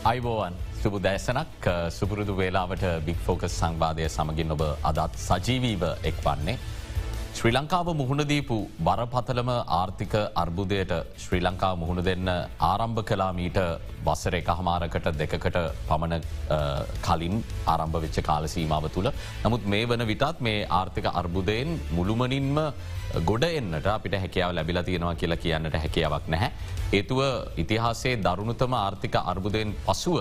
අයිබෝවන් සුබු දැසනක් සුපුරුදු වේලාවට බික් ෆෝකස් සංවාධය සමගින් ඔබ අදත් සජීවීව එක් වන්නේ. ශ්‍රී ලංකාව මුහුණදීපු බරපතලම ආර්ථික අර්බුදයට ශ්‍රී ලංකා මුහුණ දෙන්න ආරම්භ කලා මීට වස්සර එක හමාරකට දෙකකට පමණ කලින් ආරම්භ වෙච්ච කාලසීමාව තුළ. නමුත් මේ වන විටත් මේ ආර්ථික අර්බුදයෙන් මුළුමනින්ම ගොඩ එන්නට අපිට හැකියාව ලැබිලා තියෙනවා කියලා කියන්නට හැකියාවක් නැහැ. ඒතුව ඉතිහාසේ දරුණුතම ආර්ථික අර්බුදයෙන් පසුව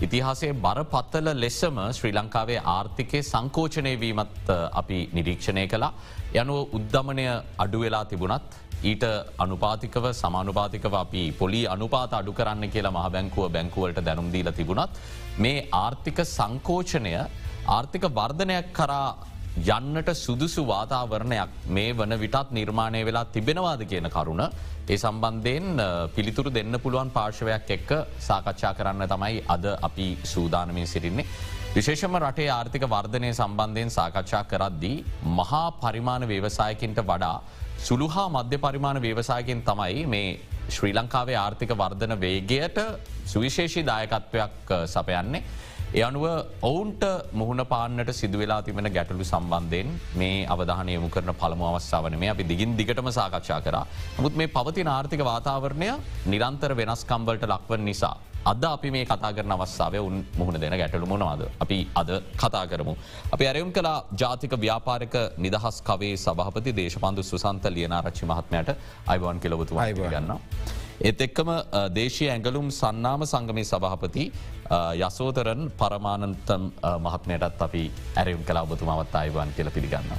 ඉතිහාසේ බරපත්තල ලෙස්සම ශ්‍රී ලංකාවේ ආර්ථිකය සංකෝචනය වීමත් අපි නිරීක්ෂණය කලා. යනුව උද්ධමනය අඩුවෙලා තිබුණත් ඊට අනුපාතිකව සමානුපාතිකව අපි පොලි අනුපාත අඩු කරන්න කියලා මහ බැංකුව බැංකුවලට දැනුම්දීල තිබුණත් මේ ආර්ථික සංකෝචනය ආර්ථික වර්ධනයක් කරා යන්නට සුදුසු වාතාවරණයක් මේ වන විටත් නිර්මාණය වෙලා තිබෙනවාද කියන කරුණ ඒ සම්බන්ධයෙන් පිළිතුරු දෙන්න පුළුවන් පාර්ශවයක් එක්ක සාකච්ඡා කරන්න තමයි අද අපි සූදානමින් සිරින්නේ. විශේෂම රටේ ආර්ථික වර්ධනය සම්බන්ධයෙන් සාකච්ඡා කරද්දී මහා පරිමාණ ව්‍යවසායකින්ට වඩා සුළු හා මධ්‍ය පරිමාණ ව්‍යවසායකින් තමයි මේ ශ්‍රී ලංකාවේ ආර්ථික වර්ධන වේගයට සුවිශේෂී දායකත්වයක් සපයන්නේ. එ අනුව ඔවුන්ට මුහුණ පාන්නට සිදුවෙලා තිබෙන ගැටලු සම්බන්ධයෙන් මේ අවධානය යමු කරන පළමු අවස්ථාවන මේ අපි දිගින් දිගටම සාකච්ඡා කර. නමුත් මේ පවතින ආර්ථික වාතාවරණය නිරන්තර වෙනස්කම්වලට ලක්වන් නිසා. අද අපි මේ කතා කරන අවස්සාාව උන් මුහුණ දෙන ගැටලු මොනවාද. අපි අද කතා කරමු. අපි ඇරයුම් කලා ජාතික ව්‍යාපාරක නිදහස් කවේ සභහපති දේශපන්දු සුසන්ත ලියනාරච්චි මහත්මයට අයිවන් කෙලවතු අයිව ඒත් එක්කම දේශය ඇඟලුම් සන්නාම සංගමය සභහපති යසෝතරන් පරමාණන්තම් මහත්මයටත් අපි ඇරම් කලා ඔබතුමාවත් අයිවන් කියල පිළිගන්න.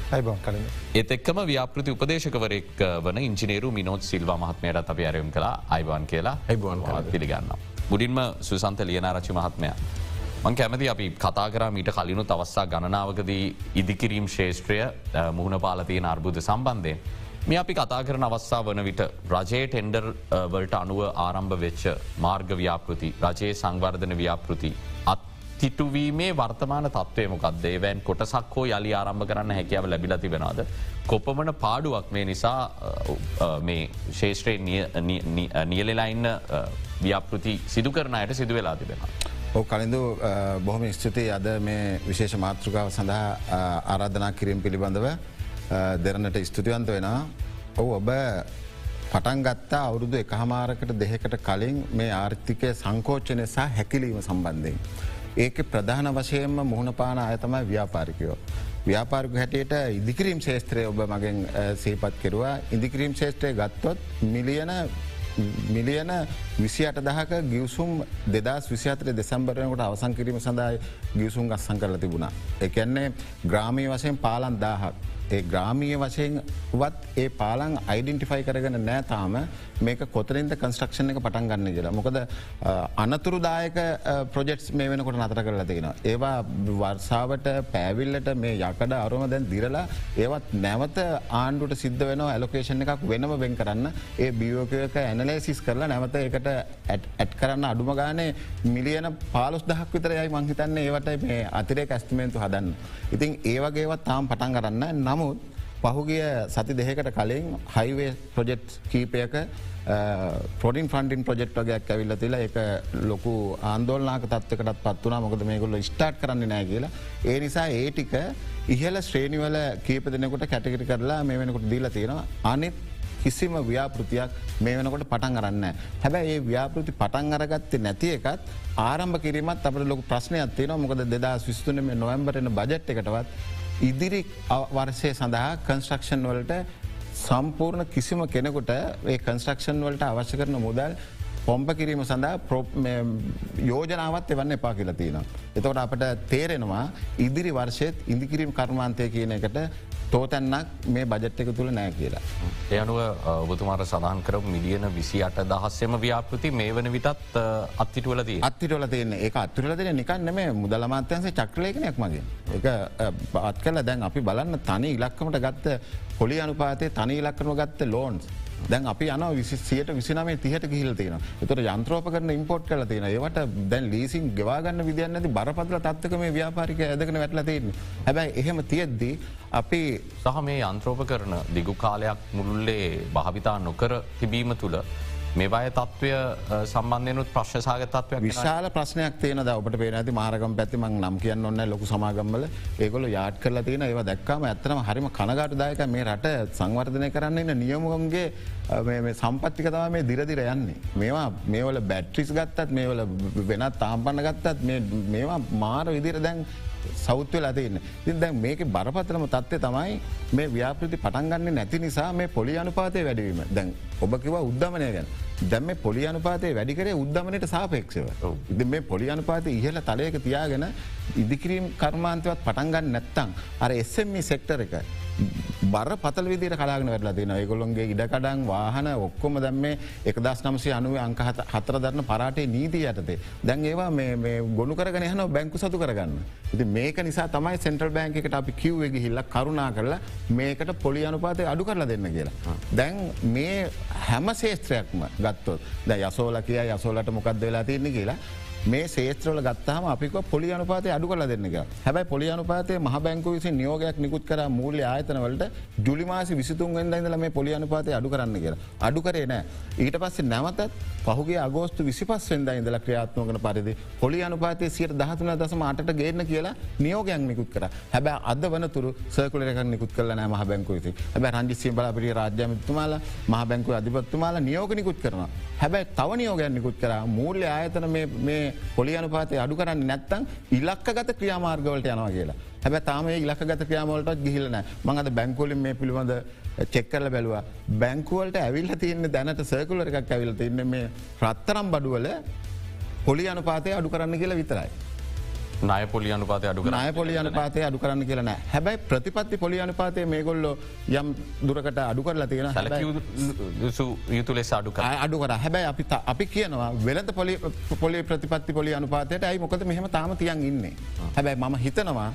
ඒත් එක්කම ව්‍යාපෘති උපදේශකවරෙක් වන ඉංජිනේරු මිනෝත් සිල්වා මහත්මයටත් අපි ඇරම් කලා අයිවන් කියලා ඇයිබුවන් පිළිගන්න. මුඩින්ම සුසන්ත ලියනාරචි මහත්මයා. මං කැමති අපි කතා කර මීට කලිනු තවස්සා ගණනාවකදී ඉදිකිරීම් ශේෂත්‍රය මුහුණ පාලතියන අර්බුද සම්බන්ධය. මේ අපි කතා කරන අවස්ථා වන විට රජයේ ටෙන්ඩර් වලට අනුව ආරම්භ වෙච්ච මාර්ග ව්‍යාපෘති රජයේ සංවර්ධන ව්‍යාපෘති අත්තිටුවීමේ වර්තමාන තත්වය මොකක්ද ඒවැන් කොටසක් හෝ යළි ආරම්භ කරන්න හැකියාව ලැබිල තිබෙනවාද. කොපමන පාඩුවක් මේ නිසා මේ ශේෂත්‍රයේ නියලෙලයින්න ව්‍යාපෘති සිදු කරනයට සිදු වෙලා තිබෙන. ඕ කලින්දු බොහොම ස්තුතියි අද මේ විශේෂ මාතෘකාව සඳහා ආරාධනා කිරීම පිළිබඳව දෙරනට ස්තුතිවන්ත වෙනවා. ඔවු ඔබ පටන් ගත්තා අවුරුදු එක හමාරකට දෙහෙකට කලින් මේ ආර්ථිකය සංකෝච්චනය සහ හැකිලීම සම්බන්ධයෙන්. ඒක ප්‍රධාන වශයෙන්ම මුහුණ පාන අයතමයි ව්‍යාපාරිකයෝ. ව්‍යාපාරික හැටියට ඉදිකිරීම් ශේත්‍රය ඔබ මගෙන් සේපත් කෙරවා ඉදිකිරීම් ශේත්‍රය ගත්තොත් මිලියන මිලියන විසියට දහක ගියවසුම් දෙදස් විසිතර දෙසම්බරයකට අවසං කිරීම සඳහා ගියසුම් ගස්සං කරල තිබුණා. එකන්නේ ග්‍රාමී වශයෙන් පාලන් දාහක්. ඒ ග්‍රාමීය වශයෙන් වත් ඒ පාලන් අයිඩෙන්ටිෆයි කරගෙන නෑතාම මේක කොතරින්ද කන්ස්ට්‍රක්ෂණ එක පටන් ගන්න කියලා මොකද අනතුරුදායක ප්‍රජෙක්ස් මේ වෙනකොට නතර කරලා තියෙන. ඒවා වර්සාාවට පෑවිල්ලට මේ යකඩ අරුම දැන් දිරලා ඒවත් නැවත ආණ්ඩුට සිද්ධ වෙන ඇලොකේෂන් එකක් වෙනම වෙන් කරන්න ඒ බියෝකයක ඇනලේසිස් කරලා නැවත එකට ඇට් කරන්න අඩුම ගානේ මිලියන පාලොස් දහක් විතර යයි මංහිතන්නේ ඒවට මේ අතිරේ ඇස්තිමේන්තු හදන්න. ඉතින් ඒවගේවත් තාම් පටන් කරන්න නමුත් පහුගිය සති දෙහකට කලින් හයිවේ ප්‍රොජෙක්් කීපයක පොඩින් ෆන්ඩින් ප්‍රජෙක්් වගේයක් ඇවිල්ල තිලා එක ලොකු ආන්දෝල්නාක තත්වකටත් පත්වනා මොකද මේගොල්ල ස්ටාට් කරන්න නෑ කියලා. ඒ නිසා ඒටික ඉහල ශ්‍රේණිවල කීප දෙනෙකුට කැටකිරි කරලා මේ වෙනකුට දීල තියෙනවා අනිත් කිසිම ව්‍යාපෘතියක් මේ වෙනකොට පටන් කරන්න. හැබැ ඒ ව්‍යාපෘති පටන් අරගත්තේ නැති එකත් ආරම්භ කිරීමත් අපට ලොක ප්‍රශ්නයක් තියන මොකද දෙදස් විස්තුන මේ නොවම්බරන බජට් එකටවත් ඉදිරි වර්සය සඳහා කන්ස්ට්‍රක්ෂන් වලට සම්පූර්ණ කිසිම කෙනෙකුට ඒ කන්ස්ට්‍රක්ෂන් වලට අවශ්‍ය කරන මුදල් පොම්ප කිරීම සඳහා යෝජනාවත් එවන්න එපා කියලා තියෙන. එතවට අපට තේරෙනවා ඉදිරි වර්ෂයත් ඉදිකිරීම් කර්මාන්තය කියන එකට තෝතැන්නක් මේ බජට් එක තුළ නෑ කියලා. එය අනුව ඔබතුමාට සඳහන් කර මිලියන විසි අට දහස්සෙම ව්‍යාපෘති මේ වන විටත් අත්තිටවලද අත්තිටවල තියන්නේ ඒ අත්තුරල දෙන නිකන්න මේ මුදලමාත්‍යන්සේ චක්‍රලයකනයක් මගේ. එක අත් කල දැන් අපි බලන්න තනි ඉලක්කමට ගත්ත පොලි අනුපාතය තනි ඉලක්කම ගත්ත ලෝන්ස් දැන් අපි යන විසියට විසිනමේ තිහට ගිහිල තියෙන එතට යන්ත්‍රෝප කරන ඉම්පෝට් කල තියෙන ඒවට දැන් ලීසින් ගවාගන්න විදින්න ඇති බරපදල තත්ක මේ ව්‍යාපාරික ඇදකන වැටල තියන්න. හැබැයි එහෙම තියෙද්දී අපි සහ මේ යන්ත්‍රෝප කරන දිගු කාලයක් මුල්ලේ භාවිතා නොකර තිබීම තුළ මේ බය තත්ත්වය සම්බන්ධයනුත් ප්‍රශ්සාග තත්වයක් විශාල ප්‍රශ්නයක් තියන ඔබට පේ ඇති මාරකම් පැතිම නම් කියන්න ඔන්න ලොකු සමාගම්වල ඒගොල යාට කරලා තියෙන ඒව දැක්කාම ඇත්තනම හරිම කනගට දායක මේ රට සංවර්ධනය කරන්න එන්න නියමුගන්ගේ සම්පත්තික තම මේ දිරදිර යන්නේ. මේවා මේවල බැට්‍රිස් ගත්තත් මේවල වෙනත් තාම්පන්න ගත්තත් මේවා මාර විදිර දැන් සෞත්ව ලතින්න ඉ දැන් මේක බරපතරම තත්වය තමයි මේ ව්‍යාපෘති පටන්ගන්න නැති නිසා මේ පොලි අනුපාතය වැඩවීම. දැන් ඔබ කිව උද්ධමනය ගැන. දැම පොලි අනුපාතය වැඩිකරේ උද්ධමනයට සාපේක්ෂව. ඉති මේ පොලි අනුපාත ඉහල තලයක තියාගෙන ඉදිකිරීම් කර්මාන්තවත් පටන්ගන්න නැත්තං අර එස්සෙම්මි සෙක්ටර එක බර පතල විදිර කලාගෙන වැටලා තින ඒගොළොන්ගේ ඉඩකඩන් වාහන ඔක්කොම දැම්මේ එකදස් නම්සේ අනුව අංක හතර දරන පරාටේ නීති යටතේ දැන් ඒවා ගොුණු කරගෙන යන බැංකු සතු කරගන්න. ඉති මේක නිසා තමයි සෙන්ට්‍රල් බෑන්කට අපි කිව්වගේ හිල්ල කරුණා කරලා මේකට පොලි අනුපාතය අඩු කරලා දෙන්න කියලා. දැන් මේ හැම ශේත්‍රයක්ම ගත්තොත් ද යසෝල කිය යසෝලට මොකක්ද වෙලා තියන්නේ කියලා මේ සේත්‍රල ගත්තහම අපික පොලි අනුපාතය අඩු කල දෙන්න එක හැබයි පොලි අනුපාතය මහ බැංකු විසි නියෝගයක් නිකුත් කර මූල්‍ය ආයතනවලට ජුලිමාසි විසිතුන් වෙන්ද ඉඳල මේ පොලි අනුපාතය අඩු කරන්න කියලා. අඩු කරේ නෑ. ඊට පස්සේ නැවතත් පහුගේ අගෝස්තු විසිපස් වෙන්ද ඉඳල ක්‍රියාත්මකන පරිදි පොලි අනුපාතය සියට දහතුන දසම අට ගේන්න කියලා නියෝගයක් නිකුත් කර. හැබැ අද වනතුරු සර්කුලරක නිකුත් කල නෑ මහ බැංකුවති හැබ රංජි බලාපිරි රාජ්‍යමතුමාලා මහ බැංකුව අධිපත්තුමාලා නියෝග නිකුත් කරන හැබැයි තව නියෝගයන් නිකුත් කර. මූල්‍ය ආයතන මේ පොලි අනුපාතය අඩු කරන්න නැත්තං ඉලක්ක ගත ක්‍රියාමාර්ගවලට යනවා කියලා. හැබ තාම ඉලක ගත ක්‍රියාමෝලටත් ගිහිලන මඟද බැංකොලින් මේ පිළිබඳ චෙක්කරල බැලවා. බැංකුවලට ඇවිල්ල තියන්න දැනට සර්කුලර එකක් ඇවිල තින්න මේ රත්තරම් බඩුවල පොලි අනුපාතය අඩු කරන්න කියලා විතරයි. නය පොලි අනුපාතය අඩු නය පොලි අනුපාතය අඩු කරන්න කියලන හැබැයි ප්‍රතිපත්ති පොලි අනුපාතය මේගොල්ලො යම් දුරකට අඩු කරලා තියෙන යුතු ලෙස අඩු අඩු කර. හැබැයි අපි අපි කියනවා වෙලද පොලි ප්‍රතිපත්ති පොලි අනුපාතයට අයි මොකද මෙහම තාම තියන් ඉන්නේ? හැබැයි මම හිතනවා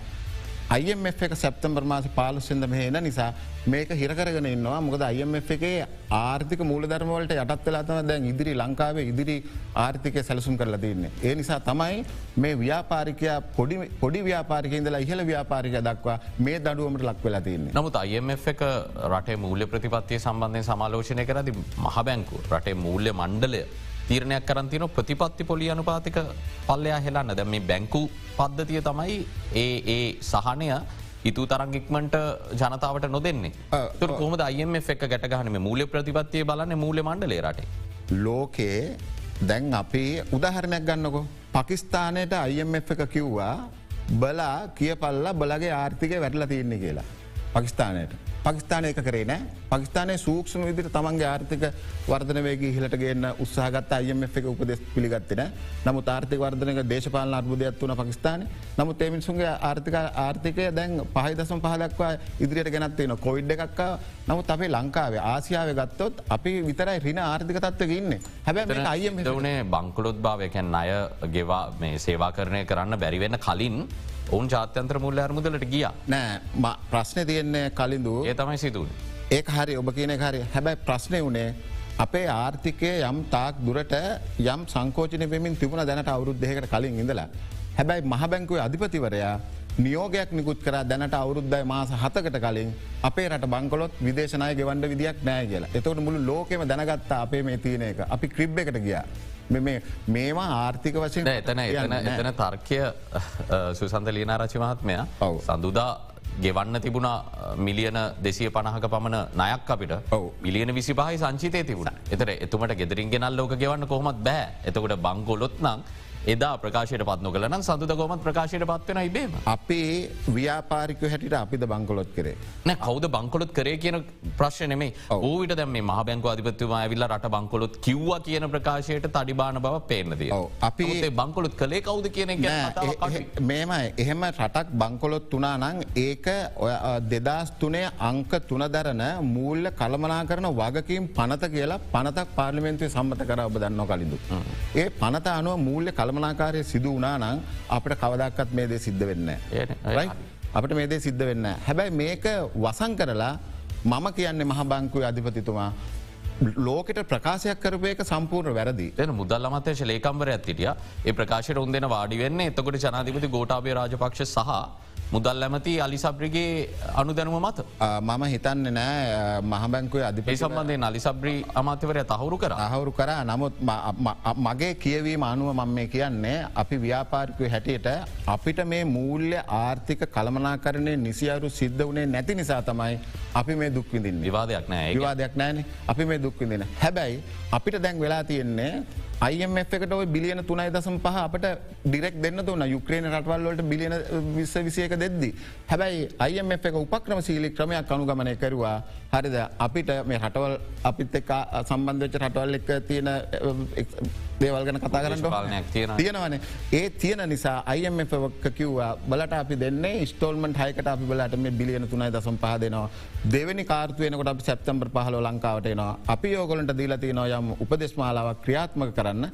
IMF එක සැප්තම්බර් මාස පාලුසිද මෙහෙන නිසා මේක හිරකරගෙන ඉන්නවා මොකද IMF එකේ ආර්ථික මූලධර්මවලට යටත් වෙලාතම දැන් ඉදිරි ලංකාවේ ඉදිරි ආර්ථිකය සැලසුම් කරලා තින්නේ. ඒ නිසා තමයි මේ ව්‍යාපාරිකයා පොඩි ව්‍යාපාරිකඉදලා ඉහල ව්‍යාපාරික දක්වා මේ දඩුවමට ලක් වෙලා තින්නේ. නමුත් IMF එක රටේ මූල්‍ය ප්‍රතිපත්තිය සම්බන්ධය සමාලෝෂණය කරදි මහබැංකු රටේ මූල්‍ය මණ්ඩලය තීරණයක් කරන්තින ප්‍රතිපත්ති පොලි අනුපාතික පල්ලයා හෙලාන්න දැම මේ බැංකු පද්ධතිය තමයි ඒ ඒ සහනය ඉතු තරංගික්මට ජනතාවට නොදෙන්නේ තුර කොම අයම එක් ගැටගහනම මූල ප්‍රතිපත්තිය බලන්න මූල මණ්ඩලේ රට. ලෝකයේ දැන් අපි උදාහරණයක් ගන්නකො පකිස්ථානයට IMF එක කිව්වා බලා කිය පල්ලා බලගේ ආර්ථිකය වැටල තියන්නේ කියලා. පකිස්ථානයට. පකිස්ානය කරේ නෑ. පකිස්ානය සූක්ෂම විදිර තමන්ගේ ආර්ථික වර්ධනවේගේ හිලට ගන්න උත්සාහගත් අයම එක උපදෙස් පිළිගත්තින නමු ආර්ථික වර්ධනක දේශපාල අර්බුදයක් වන පකිස්ාන නමුත් එමිසුන්ගේ ආර්ථික ආර්ථිකය දැන් පහහිදසම් පහදක්වා ඉදිරියට ගෙනත්තින කොයිඩ් එකක් නමුත් අපේ ලංකාවේ ආසියාව ගත්තොත් අපි විතරයි රින ආර්ථික තත්ව ඉන්න. හැබැ අයම දවනේ බංකුලොත් භාවයකැන් අය ගෙවා මේ සේවා කරණය කරන්න බැරිවෙන්න කලින් ඔවුන් ජාත්‍යන්ත්‍ර මුල්ල අරමුදලට ගිය. නෑ ප්‍රශ්න තියෙන්නේ කලින්දු ඒ තමයි සිදුවන්. ඒ හරි ඔබ කියන හරි හැබැයි ප්‍රශ්නය වනේ අපේ ආර්ථිකය යම් තාක් දුරට යම් සංකෝචන පෙමින් තිබුණ දැනට අවුරුද්ධයකට කලින් ඉඳලා. හැබැයි මහබැංකුව අධිපතිවරයා නියෝගයක් නිකුත් කර දැනට අවුරුද්ධයි මාස හතකට කලින් අපේ රට බංකොලොත් විදේශනය ගෙවන්ඩ විදියක් නෑ කියලා එතවට මුළු ලෝකෙම දැනගත්තා අපේ මේ තියන එක අපි ක්‍රිබ් එකට ගියා. මේවා ආර්ථික වශයෙන් එතන එතන එතන තර්කය සුසන්ද ලියනාරචි මහත්මය සඳුදා ගෙවන්න තිබුණ මිලියන දෙසිය පණහක පමණ නයක් අපිට. මිලියන විසි පහහි සංචිතය තිබුණ එතර එතුමට ගෙදරින් ගෙනල් ලෝක ගෙවන්න කොහොමත් බෑ. එතකොට බංගොලොත්නං එදා ප්‍රකාශයට පත්න කලන සඳ ගොමත් ප්‍රකාශයට පත්වන ඉබේම. අපේ ව්‍යාපාරික හැටිට අපිද බංකොලොත් කරේ. නෑ කවද බංකොලොත් කරේ කියන ප්‍රශ්නනෙමේ ඕවිට දැම මේ බැංකු අධිපත්තුවා ඇවිල්ල රට බංකොලොත් කිව්ව කියන ප්‍රකාශයට තඩිබාන බව පේනද. අපි බංකොලොත් කළේ කවුද කියන මේම එහෙම රටක් බංකොලොත් වනානං ඒක දෙදස් තුනේ අංක තුනදරන මූල්ල කළමනා කරන වගකින් පනත කියලා පනතක් පාර්ලිමෙන්න්තුවේ සම්මත කර ඔබ දන්න කලින්දු. ඒ පනත අනුව මූල්‍ය කළ කළමනාකාරය සිදු වනානං අපට කවදක්කත් මේ දේ සිද්ධ වෙන්න. අපට මේ දේ සිද්ධ වෙන්න. හැබැයි මේක වසං කරලා මම කියන්නේ මහබංකුව අධිපතිතුමා ලෝකට ප්‍රකාශයක් කරපයක සම්පූර්ණ වැරදි එන මුදල් අමතේශ ලේකම්වර ඇතිටිය ඒ ප්‍රකාශයට උන්දෙන වාඩිවෙන්න එතකොට ජනාධිපති ගෝටාබේ රාජපක්ෂ සහ මුදල් ඇමති අලිසබ්‍රිගේ අනුදැනුම මත. මම හිතන්න නෑ මහබැංකුවේ ඒ අධිපති සම්බන්ධය අලිසබ්‍රි අමාත්‍යවරය තහවුරු කර. අහවුරු කර. නමුත් මගේ කියවීම අනුව මම මේ කියන්නේ අපි ව්‍යාපාරිකය හැටියට අපිට මේ මූල්‍ය ආර්ථික කළමනාකරණය නිසියරු සිද්ධ වනේ නැති නිසා තමයි අපි මේ දුක්විදින්න විවාදයක් නෑ විවාදයක් නෑන. අපි මේ දුක්විදින හැබැයි අපිට දැන් වෙලා තියෙන්නේ අයිම එකට ඔය බිලියන තුනයි දසම් පහ අපට ඩිරෙක් දෙන්න තුන යුක්‍රේන රටවල්ලට බිලියන විස්ස විසියක දෙද්දි. හැබැයි අයිම එක උපක්‍රම සීලි ක්‍රමයක් අනුගමනය කරුවා. හරිද? අපිට මේ රටවල් අපිත් එක් සම්බන්ධච රටවල් එක් තියෙන දේවල් ගැන කතා කරන්න. තියෙනවන. ඒ තියෙන නිසා අයික කිව්වා බලට අපි දෙන්නේ ස්ටෝල්මට හයකට අපි බලට මේ බිලියන තුනයි දසම් පහ දෙනවා. දෙවනි කාර්තුවයනකොට අපි සැප්තම්බර් පහල ලංකාවට එනවා. අපි යෝගොලට දීලති නවා යම් උපදෙස්මාලාවක් ක්‍රියාත්මක කරන්න.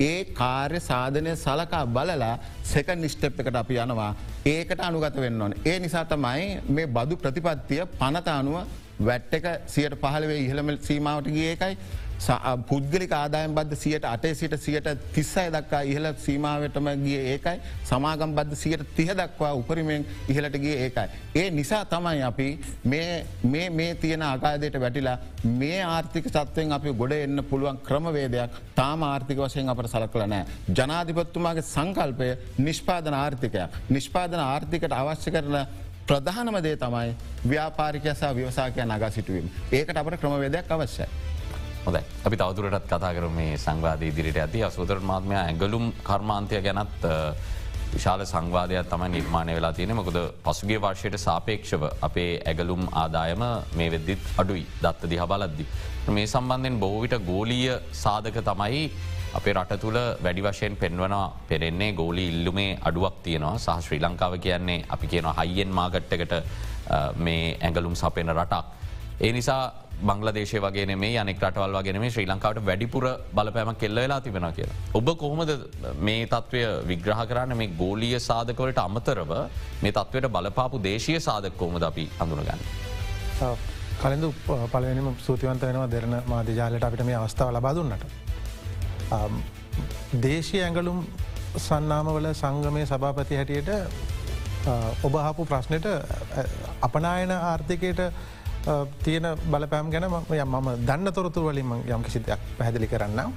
ඒ කාර්ය සාධනය සලකා බලලා සෙක නිෂ්ටප් එකට අපි යනවා. ඒකට අනුගත වෙන්න ඕන. ඒ නිසා තමයි මේ බදු ප්‍රතිපත්තිය පනත අනුව වැට්ට එක සියට පහලවේ ඉහළම සීමාවට ගිය එකයි පුද්ගලික ආදායම් බද්ධ සියට අටේ සිට සියට තිස්සයි දක්කා ඉහල සීමාවටම ගිය ඒකයි සමාගම් බද්ධ සියට තිහ දක්වා උපරිමෙන් ඉහලට ගිය ඒකයි. ඒ නිසා තමයි අපි මේ මේ තියෙන අකාදයට වැටිලා මේ ආර්ථික සත්වයෙන් අපි ගොඩ එන්න පුළුවන් ක්‍රමවේදයක් තාම ආර්ථික වශයෙන් අපට සලකල නෑ. ජනාධිපත්තුමාගේ සංකල්පය නිෂ්පාදන ආර්ථිකයක්. නිෂ්පාදන ආර්ථිකට අවශ්‍ය කරන ප්‍රධානම දේ තමයි ව්‍යාපාරිකයසා ව්‍යවසාකය නගා සිටුවීම. ඒකට අපට ක්‍රමවේදයක් අවශ්‍යයි. හොද අපි තවතුරටත් කතා කර මේ සංවාධ ඉදිරිට ඇති අසුදර මාත්මය ඇගලුම් කර්මාන්තය ගැනත් අ, විශාල සංවාධයක් තමයි නිර්මාණය වෙලා තියෙන මොකද පසුගේ වර්ෂයට සාපේක්ෂව අපේ ඇගලුම් ආදායම මේ වෙද්දිත් අඩුයි. දත්ත දිහ බලද්දි. මේ සම්බන්ධයෙන් බොහවිට ගෝලීය සාධක තමයි අපේ රට තුළ වැඩි වශයෙන් පෙන්වනවා පෙරෙන්නේ ගෝලි ඉල්ලුමේ අඩුවක් තියෙනවා. සහ ශ්‍රී ලංකාව කියන්නේ අපි කියනවා හයියෙන් මාගට්ටකට මේ ඇඟලුම් සපෙන රටක්. ඒ නිසා බංලදේශය වගේ මේ අනෙක් රටවල් වගෙන මේ ශ්‍රී ලංකාවට වැඩිපුර බලපෑම කෙල්ල වෙලා තිබෙන කියලා. ඔබ කොහොමද මේ තත්ත්වය විග්‍රහ කරන්න මේ ගෝලිය සාධකවලට අමතරව මේ තත්වයට බලපාපු දේශය සාධක කොහොමද අපි හඳුනගන්න. කලඳු පලවෙනිම සූතිවන්ත වෙනවා දෙරන මාධජාලට අපිට මේ අවස්ථාව ලබාදුන්නට. දේශය ඇඟලුම් සන්නාමවල සංගමය සභාපති හැටියට ඔබහපු ප්‍රශ්නයට අපනායන ආර්ථිකයට තියෙන බලපෑම් ගැන යම් මම දන්න තොරතු වලින් යම් කිසිදයක් පැහැදිලි කරන්න.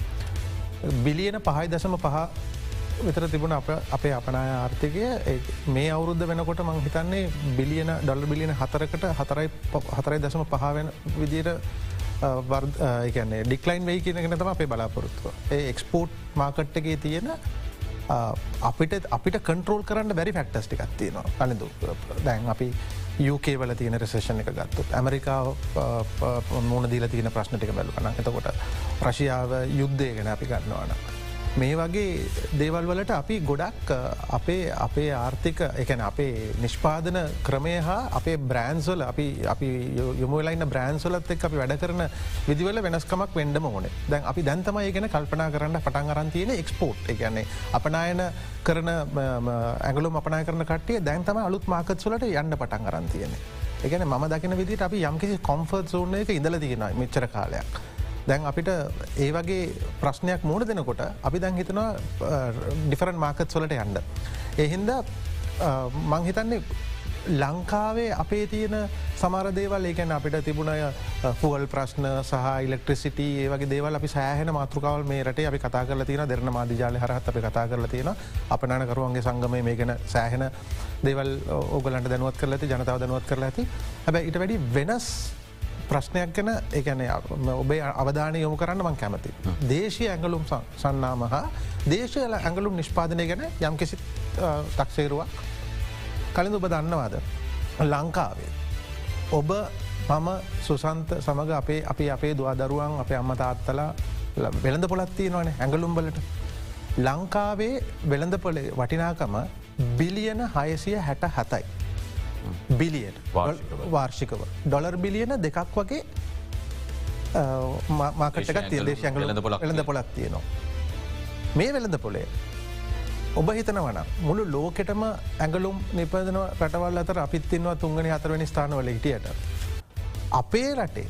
බිලියන පහයි දසම පහ විතර තිබුණ අප අපේ අපනාය ආර්ථිකය මේ අවුරුද්ධ වෙනකොට මං හිතන්නේ බිලියන ඩොල්ල බිලියන හතරකට හතරයි හතරයි දසම පහවෙන විදියට වර්න්නේ ඩික්ලයින් වෙයි කියනගෙන තම අපේ බලාපොරොත්තුව. ඒ එක්ස්පෝට් මාකට්ටගේ තියෙන අපිට අපිට කන්ට්‍රෝල් කරන්න බැරි ෆක්ටස්ටිකක් තියෙනවා අලඳු දැන් අපි UK වල තියෙන රෙසේෂන් එක ගත්තුත් ඇමරිකාව මුණ දීල තියෙන ප්‍රශ්නටික බැලුවන එතකොට ප්‍රශියාව යුද්ධය ගැන අපි ගන්නවාන. මේ වගේ දේවල් වලට අපි ගොඩක් අපේ අපේ ආර්ථික එකන අපේ නිෂ්පාදන ක්‍රමය හා අපේ බ්‍රෑන්ස්වල අපි අපි යොමලයින්න බ්‍රෑන්ස්වලත් එක් අපි වැඩ කරන විදිවල වෙනස්කමක් වෙන්ඩම ඕනේ දැන් අපි දැන්තමයි ගැන කල්පනා කරන්න පටන් අරන්තියන එක්ස්පෝට් එකන්නේ අපනායන කරන ඇගලු අපනා කරන කටිය දැන්තම අලුත් මාකත්සලට යන්න පටන් අරන්තියන. එකන ම දකින විදිට අපි යම්කිසි කොම්ෆර්ත් සෝන එක ඉඳල තියෙන මෙච්චර කාලයක්. දැන් අපිට ඒ වගේ ප්‍රශ්නයක් මූුණ දෙනකොට අපි දැන් හිතනවා ඩිෆරන් මාකත් සොලට යන්න. එහින්ද මංහිතන්නේ ලංකාවේ අපේ තියෙන සමර දේවල් ඒකැන අපිට තිබුණය ෆුවල් ප්‍රශ්න සහ ඉලෙක්ට්‍රසිට ඒ වගේ දේවල් අපි සෑහන මාතෘකාවල් මේ රට අපි කතා කල තියෙන දෙරන මාධජාල හරත් අපි කතා කරල තියෙන අප නකරුවන්ගේ සංගමය මේ ගැන සෑහෙන දේවල් ඕගලන්ට දැනුවත් කරලති ජනතාව දැනුවත් කරලා ඇති. හැබැ ඉට වැඩි වෙනස් ප්‍රශ්නයක් ගැන ඒගැන ඔබේ අවධානය යොමු කරන්න මං කැමති. දේශය ඇඟලුම් සන්නාම හා දේශයල ඇඟලුම් නිෂ්පාදනය ගැන යම්කිසි තක්සේරුවක් කලින් ඔබ දන්නවාද. ලංකාවේ. ඔබ මම සුසන්ත සමඟ අපේ අපි අපේ දවාදරුවන් අපේ අම්ම තාත්තලා වෙළඳ පොලත්තිය නොන ඇඟලුම්බලට. ලංකාවේ වෙළඳ පොලේ වටිනාකම බිලියන හයසිය හැට හතයි. බිලියන් වාර්ෂිකව ඩොලර් බිලියන දෙකක් වගේ මාකටක තිදේශ ඇඟලඳ පොලක් වෙළඳ පොලක් තියනවා. මේ වෙළඳ පොලේ ඔබ හිතන වන මුළු ලෝකෙටම ඇඟලුම් නිපදන රටවල් අතර අපිත්තින්වා තුන්ගනි හතරවනි ස්ථානවල හිටියට. අපේ රටේ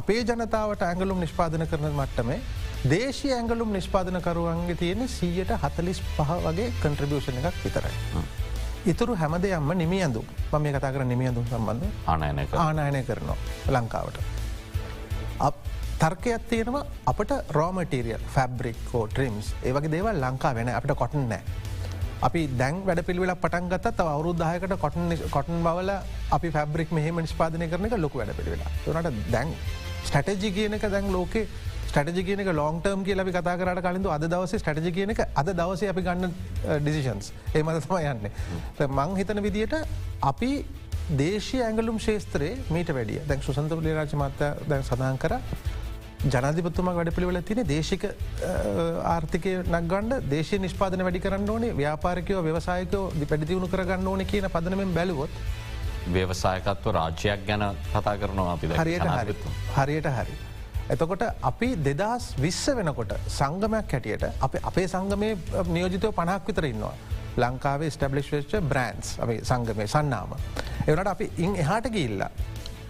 අපේ ජනතාවට ඇඟලුම් නිෂ්පාදන කරන මට්ටමේ දේශී ඇඟලුම් නිෂ්පාදනකරුවන්ගේ තියෙන සීයට හතලිස් පහ වගේ කන්ට්‍රිබියෂණ එකක් විතරයි. ඉතුරු හැමදයම්ම නිමියඳු මම මේ කතා කර නිමියඳුම් සම්බන්ධ ආනයනක ආනායනය කරනවා ලංකාවට. තර්කයක් තියෙනවා අපට රෝමටීරියල් ෆැබ්‍රික්කෝ ට්‍රිම්ස් ඒවගේ දේවල් ලංකා වෙන අපට කොටන් නෑ. අපි දැන් වැඩ පිළිවෙල පටන් ගත් අවරුද්ධායකට කොටන් කොටන් බවල අපි ෆැබ්‍රික් මෙහම නිස්පාදනය කරන එක ලොක වැඩ පිළිවෙලා තුනට දැන් ස්ටටජි කියනක දැන් ලෝකේ ස්ටටජි කියනක ලොන්ටර්ම් කිය ලබි කතා කරට කලින්ඳු අද දවස ස්ටටජි කියනක අද දවස අපි ගන්න ඩිසිෂන්ස් ඒමද තම යන්නේ. මං හිතන විදියට අපි දේශය ඇගලුම් ශේත්‍රයේ මීට වැඩිය දැන් සුසන්තපලි රාජ මත්ත දැන් සඳහන් කර ජනධිපත්තුමක් වැඩ පිළිවෙල තින දේශික ආර්ථිකය නක්ගන්න දේශ නිෂ්පාදන වැඩි කරන්න ඕනේ ව්‍යාපාරකයෝ ව්‍යවසායකෝ පැඩිතිවුණු කරගන්න ඕන කියන පදනමෙන් බැලුවොත් ව්‍යවසායකත්ව රාජ්‍යයක් ගැන කතා කරනවා අපි හරියට හරි. හරියට හරි. එතකොට අපි දෙදස් විශ්ස වෙනකොට සංගමයක් හැටියට අප අපේ සංගමය නියෝජිතව පණක් විතර ඉන්නවා. ලංකාවේ ස්ටබලිශ් වෙච්ච බ්‍රන්ස් අපේ සංගමය සන්නාම. එවනට අපි ඉන් එහාට ගිල්ල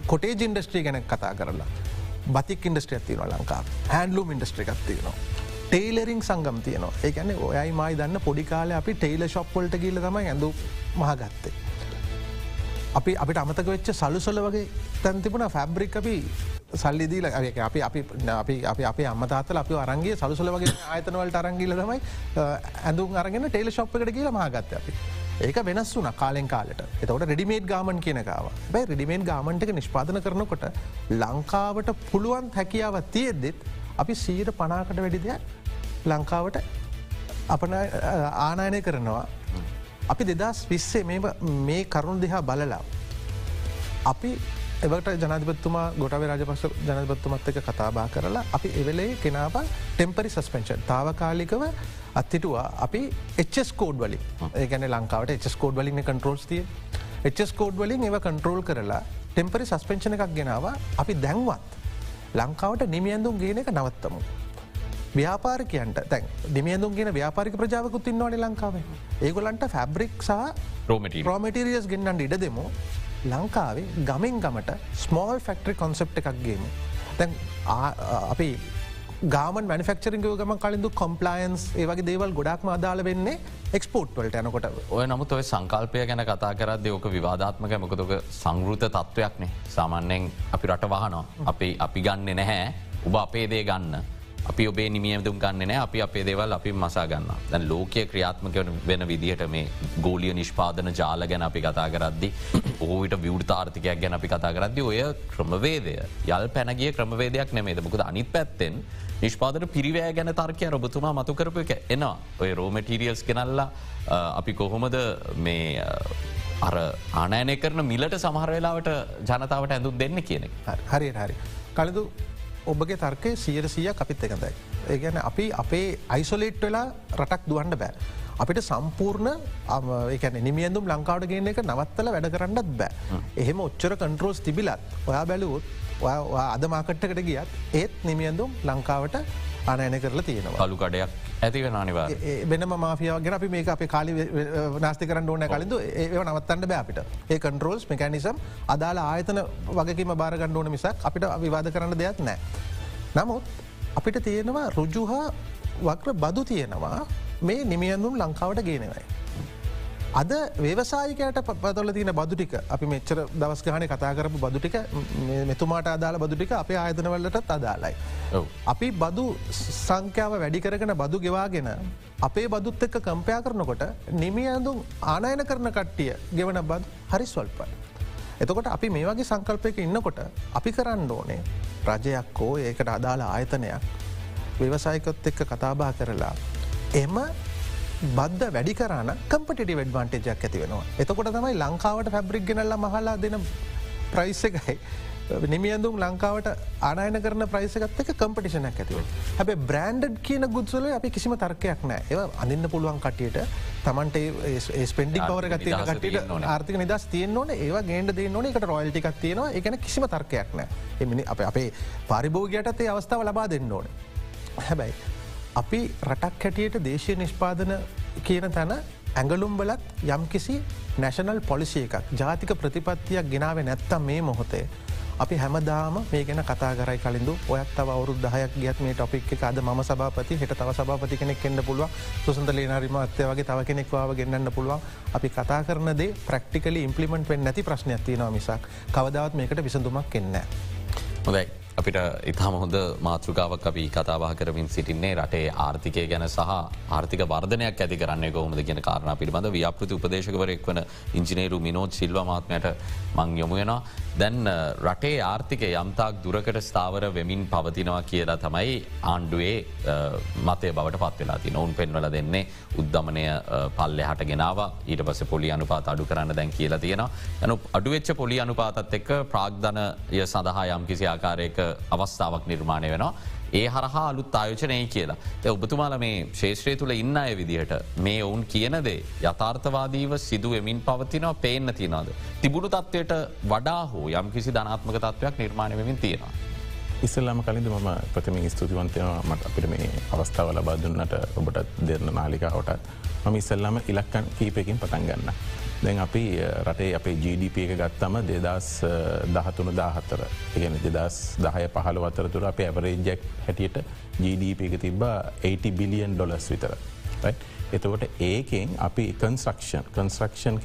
කොටේ ඉන්ඩස්ට්‍රී ගැන කතා කරලා. බතික් ඉන්ඩස්ට්‍රිය තියන ලංකා හැන්ලුම් ඉන්ඩස්ට්‍රිකක් තියනවා. ටේලරිං සංගම් තියනවා ඒකැන ඔයයි මයි දන්න පොඩිකාල අපි ටේල ශොප්පොල්ට ගිල්ල තම ඇඳු මහගත්තේ. අපි අපිට අමතක වෙච්ච සලුසොල වගේ තැන්තිබුණ ෆැබ්‍රික් අපි සල්ලිදීල අපි අපි අපි අපි අප අමතාතල අපි අරන්ගේ සලුසල වගේ ආයතනවලට අරංගිල තමයි ඇඳුම් අරගෙන ටේල ශොප්කට කියල මහගත්ත අපි. ඒක වෙනස් වුන කාලෙන් කාලට. එතවට රෙඩිමේට් ගාමන් කියනකාව බයි රෙඩිමේට් ගාමන්ටක නිෂ්පාදන කරනකොට ලංකාවට පුළුවන් හැකියාව තියෙද්දෙත් අපි සීට පනාකට වැඩි දෙයක් ලංකාවට අපන ආනායනය කරනවා. අපි දෙදස් විස්සේ මේ කරුණු දෙහා බලලා අපි එවට ජනධපත්තුමා ගොටව රජපස ජනපත්තුමත් එක කතාබා කරලා අපි එවෙලේ කෙනාව ටෙම්පරි සස්පෙන්ෂන් තාවකාලිකව අත්තිටවා අපි එස් කෝඩ් වලින්. ඒගැන ලංකාවට එස් කෝඩ් වලින් කන්ට්‍රෝල්ස් තිය එස් කෝඩ් වලින් ඒව කන්ට්‍රෝල් කරලා ටෙම්පරි සස්පෙන්ෂණ එකක් ගෙනාව. අපි දැන්වත් ලංකාවට නිමියන්දුම් ගේන එක නවත්තමු. ව්‍යාපාරිකයන්ට තැන් දිමියදුම් ගෙන ව්‍යාපාරික ප්‍රජාවකුත් ඉන්නවාන ලංකාවේ. ඒගොලන්ට ෆැබ්‍රික් සහ රෝමටිරියස් ගෙන්න්නට ඉඩ දෙමු ලංකාවේ ගමෙන් ගමට ස්මෝල් ෆෙක්ටරි කොන්සප් එකක් ගේම. තැන් අපි ගාමන් මනිෆක්චරිං ගම කලින්දු කොම්පලයින්ස් ඒවගේ දේවල් ගොඩක් අදාල වෙන්නේ එක්ස්පෝට් වලට යනකොට. ඔය නමුත් ඔය සංකල්පය ගැන කතා කරද ඕක විවාධාත්මක මොකතක සංගෘත තත්ත්වයක්නේ සාමාන්‍යයෙන් අපි රට වහනවා. අපි අපි ගන්න නැහැ. ඔබ අපේ දේ ගන්න. අපි ඔබේ නිමියදුම් ගන්න අපි අපේ දේවල් අපි මසා ගන්න දැන් ලෝකය ක්‍රියාත්මක වෙන විදිහට මේ ගෝලිය නිෂ්පාදන ජාල ගැන අපි කතා කරද්දි ඕවිට විවෘතාර්ථකයක් ගැන අපි කතා කරද්දි ඔය ක්‍රමවේදය යල් පැනගිය ක්‍රමවේදයක් නෙමේද මොකද අනිත් පැත්තෙන් නිෂ්පාදන පිරිවෑ ගැන තර්කය ඔබතුමා මතු කරපු එක එනවා. ඔය රෝමටීරියල්ස් කෙනල්ලා අපි කොහොමද මේ අර ආනෑනය කරන මිලට සමහරවෙලාවට ජනතාවට ඇඳුම් දෙන්න කියන හරි හරි. කලදු ඔබගේ තර්කය සියයට සිය අපිත් එකදයි. ඒගැන අපි අපේ අයිසොලේට් වෙලා රටක් දුවන්ඩ බෑ. අපිට සම්පූර්ණ ඒකන නිමියඳුම් ලංකාවට ගෙන එක නවත්තල වැඩ කරන්නත් බෑ. එහෙම ඔච්චර කන්ට්‍රෝස් තිබිලත් ඔයා බැලුවොත් අද මාකට්ටකට ගියත් ඒත් නිමියඳුම් ලංකාවට අනයන කරලා තියෙනවා කලු කඩයක් ඇතිව නානිවා වෙනම මාෆියාව ගෙන අපි මේ අප කාලි නාස්ති කරන්න ඕන කලින්ඳ ඒ නවත්තන්න බෑපිට ඒ කන්ට්‍රෝල්ස් මෙකැනිසම් අදාලා ආයතන වගේම බාරගන්න ඕන මිසක් අපිට විවාද කරන්න දෙයක් නෑ. නමුත් අපිට තියෙනවා රුජුහා වක්‍ර බදු තියෙනවා මේ නිමියඳුම් ලංකාවට ගේනවයි. අද වේවසායිකයට පතල තින බදුටික අපි මෙච්චර දවස් ගහන කතා කරපු බදුටික මෙතුමාට අදාල බදුටික අපේ ආයතනවලටත් අදාලයි. අපි බදු සංඛ්‍යාව වැඩි කරගෙන බදු ගෙවාගෙන අපේ බදුත් එක්ක කම්පයා කරනකොට නිමියඳුම් ආනයන කරන කට්ටිය ගෙවන බද හරි ස්වල්පයි. එතකොට අපි මේ වගේ සංකල්පයක ඉන්නකොට අපි කරන්න ඕනේ රජයක් හෝ ඒකට අදාළ ආයතනයක් ව්‍යවසායකොත් එක්ක කතාබා කරලා එම බද්ධ වැඩි කරන කම්පටි වැඩ්වාන්ටේජක් ඇති වෙනවා. එතකොට තමයි ලංකාවට ෆැබ්‍රික් ගෙනල්ල මහලා දෙන ප්‍රයිස් එකයි. නිමියඳුම් ලංකාවට ආනයන කරන ප්‍රයිසකත් එක කම්පිටිෂනක් ඇතිව. හැබ බ්‍රන්ඩ් කියන ගුත්සල අපි කිසිම තර්කයක් නෑ ඒ අඳන්න පුළුවන් කටියට තමන්ට ස්පෙන්ඩි පවර ගත්තිය කටට ආර්ථික නිදස් තියන ඕන ඒවා ගේන්ඩ දේ ඕන එකට රොයල්ටිකක් තියෙනවා එකන කිසිම තර්කයක් නෑ එමිනි අප අපේ පරිභෝගයටත් ඒ අවස්ථාව ලබා දෙන්න ඕන. හැබැයි අපි රටක් හැටියට දේශය නිෂ්පාදන කියන තැන ඇඟලුම් බලත් යම්කිසි නැශනල් පොලිසිය එකක් ජාතික ප්‍රතිපත්තියක් ගෙනාව නැත්තම් මේ මොහොතේ අපි හැමදාම මේ ගැන කතා කරයි කලින්දු. ඔයත් තව අවුරුදු දහයක් ගියත් මේ ටොපික් එක අද ම සභාපති හිට තව සභාපති කෙනෙක් එන්න පුළුව සුසඳ ලේනරිම අත්ය වගේ තව කෙනෙක්වාව ගෙන්න්න පුළුවන්. අපි කතා කරනදේ ප්‍රක්ටිකලි ඉම්පලිමෙන්ට් වෙන් නැති ප්‍රශ්නයක් තියෙනවා මිසක්. කවදාවත් මේකට විසඳුමක් එන්න. හොදයි අපිට ඉතාම හොඳ මාතෘකාවක් අපි කතාවා කරමින් සිටින්නේ රටේ ආර්ථිකය ගැන සහ ආර්ථික වර්ධනයක් ඇති කරන්න කොහොමද කියන කාරණ පිළිබඳ ව්‍යාපෘති උපදේශකවරෙක් වන ඉංජිනේරු මිනෝජ් සිල්ව මාත්මයට මං යොමුයෙනවා. දැන් රටේ ආර්ථික යම්තාක් දුරකට ස්ථාවර වෙමින් පවතිනවා කියලා තමයි ආණ්ඩුවේ මතය බවට පත්වෙලා ති නොවන් පෙන්වල දෙන්නේ උද්ධමනය පල්ලෙ හට ගෙනාව. ඊට පස පොලි අනුපාත අඩු කරන්න දැන් කියලා තියෙන යනු අඩුවෙච්ච පොලි අනුපාතත් එක්ක ප්‍රාග්ධනය සඳහා යම් කිසි ආකාරයක අවස්ථාවක් නිර්මාණය වෙනවා. ඒ හරහා අලුත් ආයෝචනය කියලා. ය ඔබතුමාල මේ ශේෂත්‍රය තුළ ඉන්න අය විදිහට මේ ඔවුන් කියනදේ යථාර්ථවාදීව සිදුවමින් පවතිනවා පේන්න තියනද. තිබුණු තත්වයට වඩා හෝ යම් කිසි ධනාත්මක තත්වයක් නිර්මාණයමින් තියෙනවා. ඉස්සල්ලාම කලින්ද මම ප්‍රථමින් ස්තුතිවන්තයනවා මට අපිට මේ අවස්ථාව ලබා දුන්නට ඔබට දෙරන නාලිකාවටත් මම ඉස්සල්ලාම ඉලක්කන් කීපයකින් පටන් ගන්න. දැන් අපි රටේ අපේ GDP එක ගත්තම දෙදස් දහතුන දාහතර ඉගෙන දෙදස් දහය පහළ වතරතුර අප ඇවරේජැක් හැටියට GDP එක තිබ්බා 80 බිලියන් ඩොලස් විතර. එතකොට ඒකෙන් අපි කන්ස්ක්ෂන් කන්ස්ක්ෂන්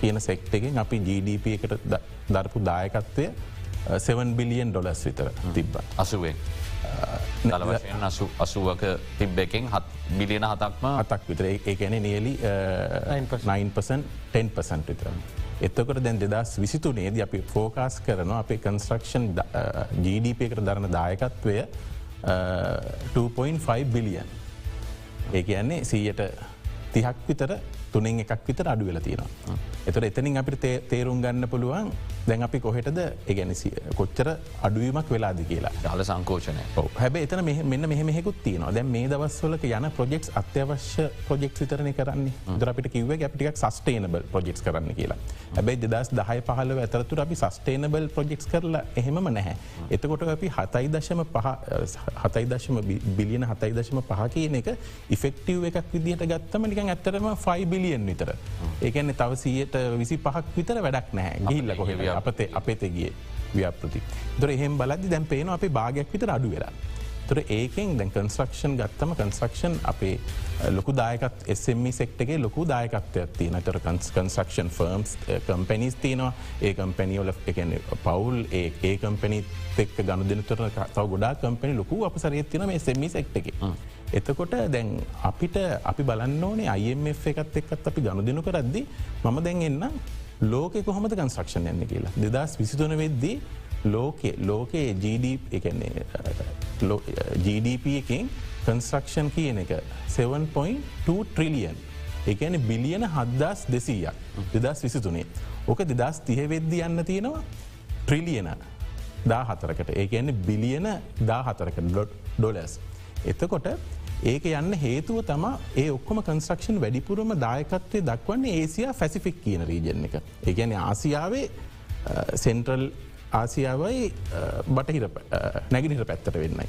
කියන සෙක්ටගෙන් අපි GDP එකට දරපු දායකත්වය 7 බිලියන් ඩොලස් විතර තිබ්බ. අසුවෙන්. දලවශයෙන් අසු අසුවක තිබ්බෙකින් හත් බිලියන හතක්ම අතක් විතර ඒ ගැන නියලි 9%ටන් විතර. එත්තකොට දැන් දෙදස් විසිතුනේද අපි ෆෝකාස් කරන අපේ කන්ස්ට්‍රක්ෂන් GDP එකට දරන දායකත්වය 2.5 බිලියන්. ඒ කියන්නේ සීයට තිහක් විතර තුනෙන් එකක් විතර අඩු වෙල තියෙනවා. එතට එතනින් අපිට තේරුම් ගන්න පුළුවන් දැන් අපි කොහෙටද? ඒගැන කොච්චර අඩුවීමක් වෙලාද කියලා. ඩාල සංකෝෂණය හැබ එතන මෙන්න මෙහෙකුත් තියනවා. දැන් මේ දවස්වලක යන ප්‍රජෙක්ස් අත්‍යවශ්‍ය ප්‍රජෙක් විතරන කරන්නේ. දරපිට කිව අපිටික් සස්ටේනබල් ප්‍රජෙක්ස් කරන්න කියලා. හැබයි දෙදස් දහය පහල ඇතරතුර අපි සස්ටේනබල් ප්‍රජෙක්ස් කරලා එහෙම නැහැ. එතකොට අපි හතයි දශම හතයි දශම බිලියන හතයි දශම පහ කියන එක ඉෆෙක්ටව් එකක් විදිහට ගත්තම නිකන් ඇත්තරම ෆයි බිලියන් විතර. ඒකන්නේ තව සීයට විසි පහක් විතර වැඩක් නැහැ. ගිල්ල කොහෙ අපතේ අපතෙගේ ව්‍යාපෘති. දොර එහෙම බලදි දැන් පේන අපේ භාගයක් විතර අඩු වෙලා. තුර ඒකෙන් දැන් කන්ස්්‍රක්ෂන් ගත්තම කන්ස්්‍රක්ෂන් අපේ ලොකු දායකත් එස්ම සෙක්ටගේ ලොකු දායකත්වයක් තියන තර කන්ස්ක්ෂන් ෆර්ම්ස් කම්පැනිස් තියනවා ඒ කම්පැනිියෝල එකන පවුල් ඒ ඒ කම්පැනි එක් ගණු දෙනතර තව ගොඩා කම්පැනි ලොකු අප සරයත්තින මේ සෙමි සෙක්ටගේ. එතකොට දැන් අපිට අපි බලන්න ඕනේ IMF එකත් එක්කත් අපි ගණු දෙනු කරද්දි මම දැන් එන්න ලෝක කොහොමද කන්ස්්‍රක්ෂන් යන්න කියලා? දෙදස් විසිතුන වෙද්දී ලෝකේ ලෝකයේ GDP එකින් කන්ස්්‍රක්ෂන් කියන එක 7.2 ට්‍රිලියන් එකන බිලියන හද්දස් දෙසීයක්. දෙදස් විසිතුනේ. ඕක දෙදස් තිහවෙද්දි යන්න තියෙනවා ට්‍රිලියන දා හතරකට ඒකන්නේ බිලියන දා හතරක ඩොලස් එතකොට ඒක යන්න හේතුව තම ඒ ඔක්කොම කන්ස්ක්ෂන් වැඩිපුරම දායකත්වය දක්වන්නේ ඒසියා ෆැසිෆික් කියන රීජන් එක. ඒගැන ආසියාවේ සෙන්ට්‍රල් ආසියාවයි බටහිර නැගිනිට පැත්තට වෙන්නයි.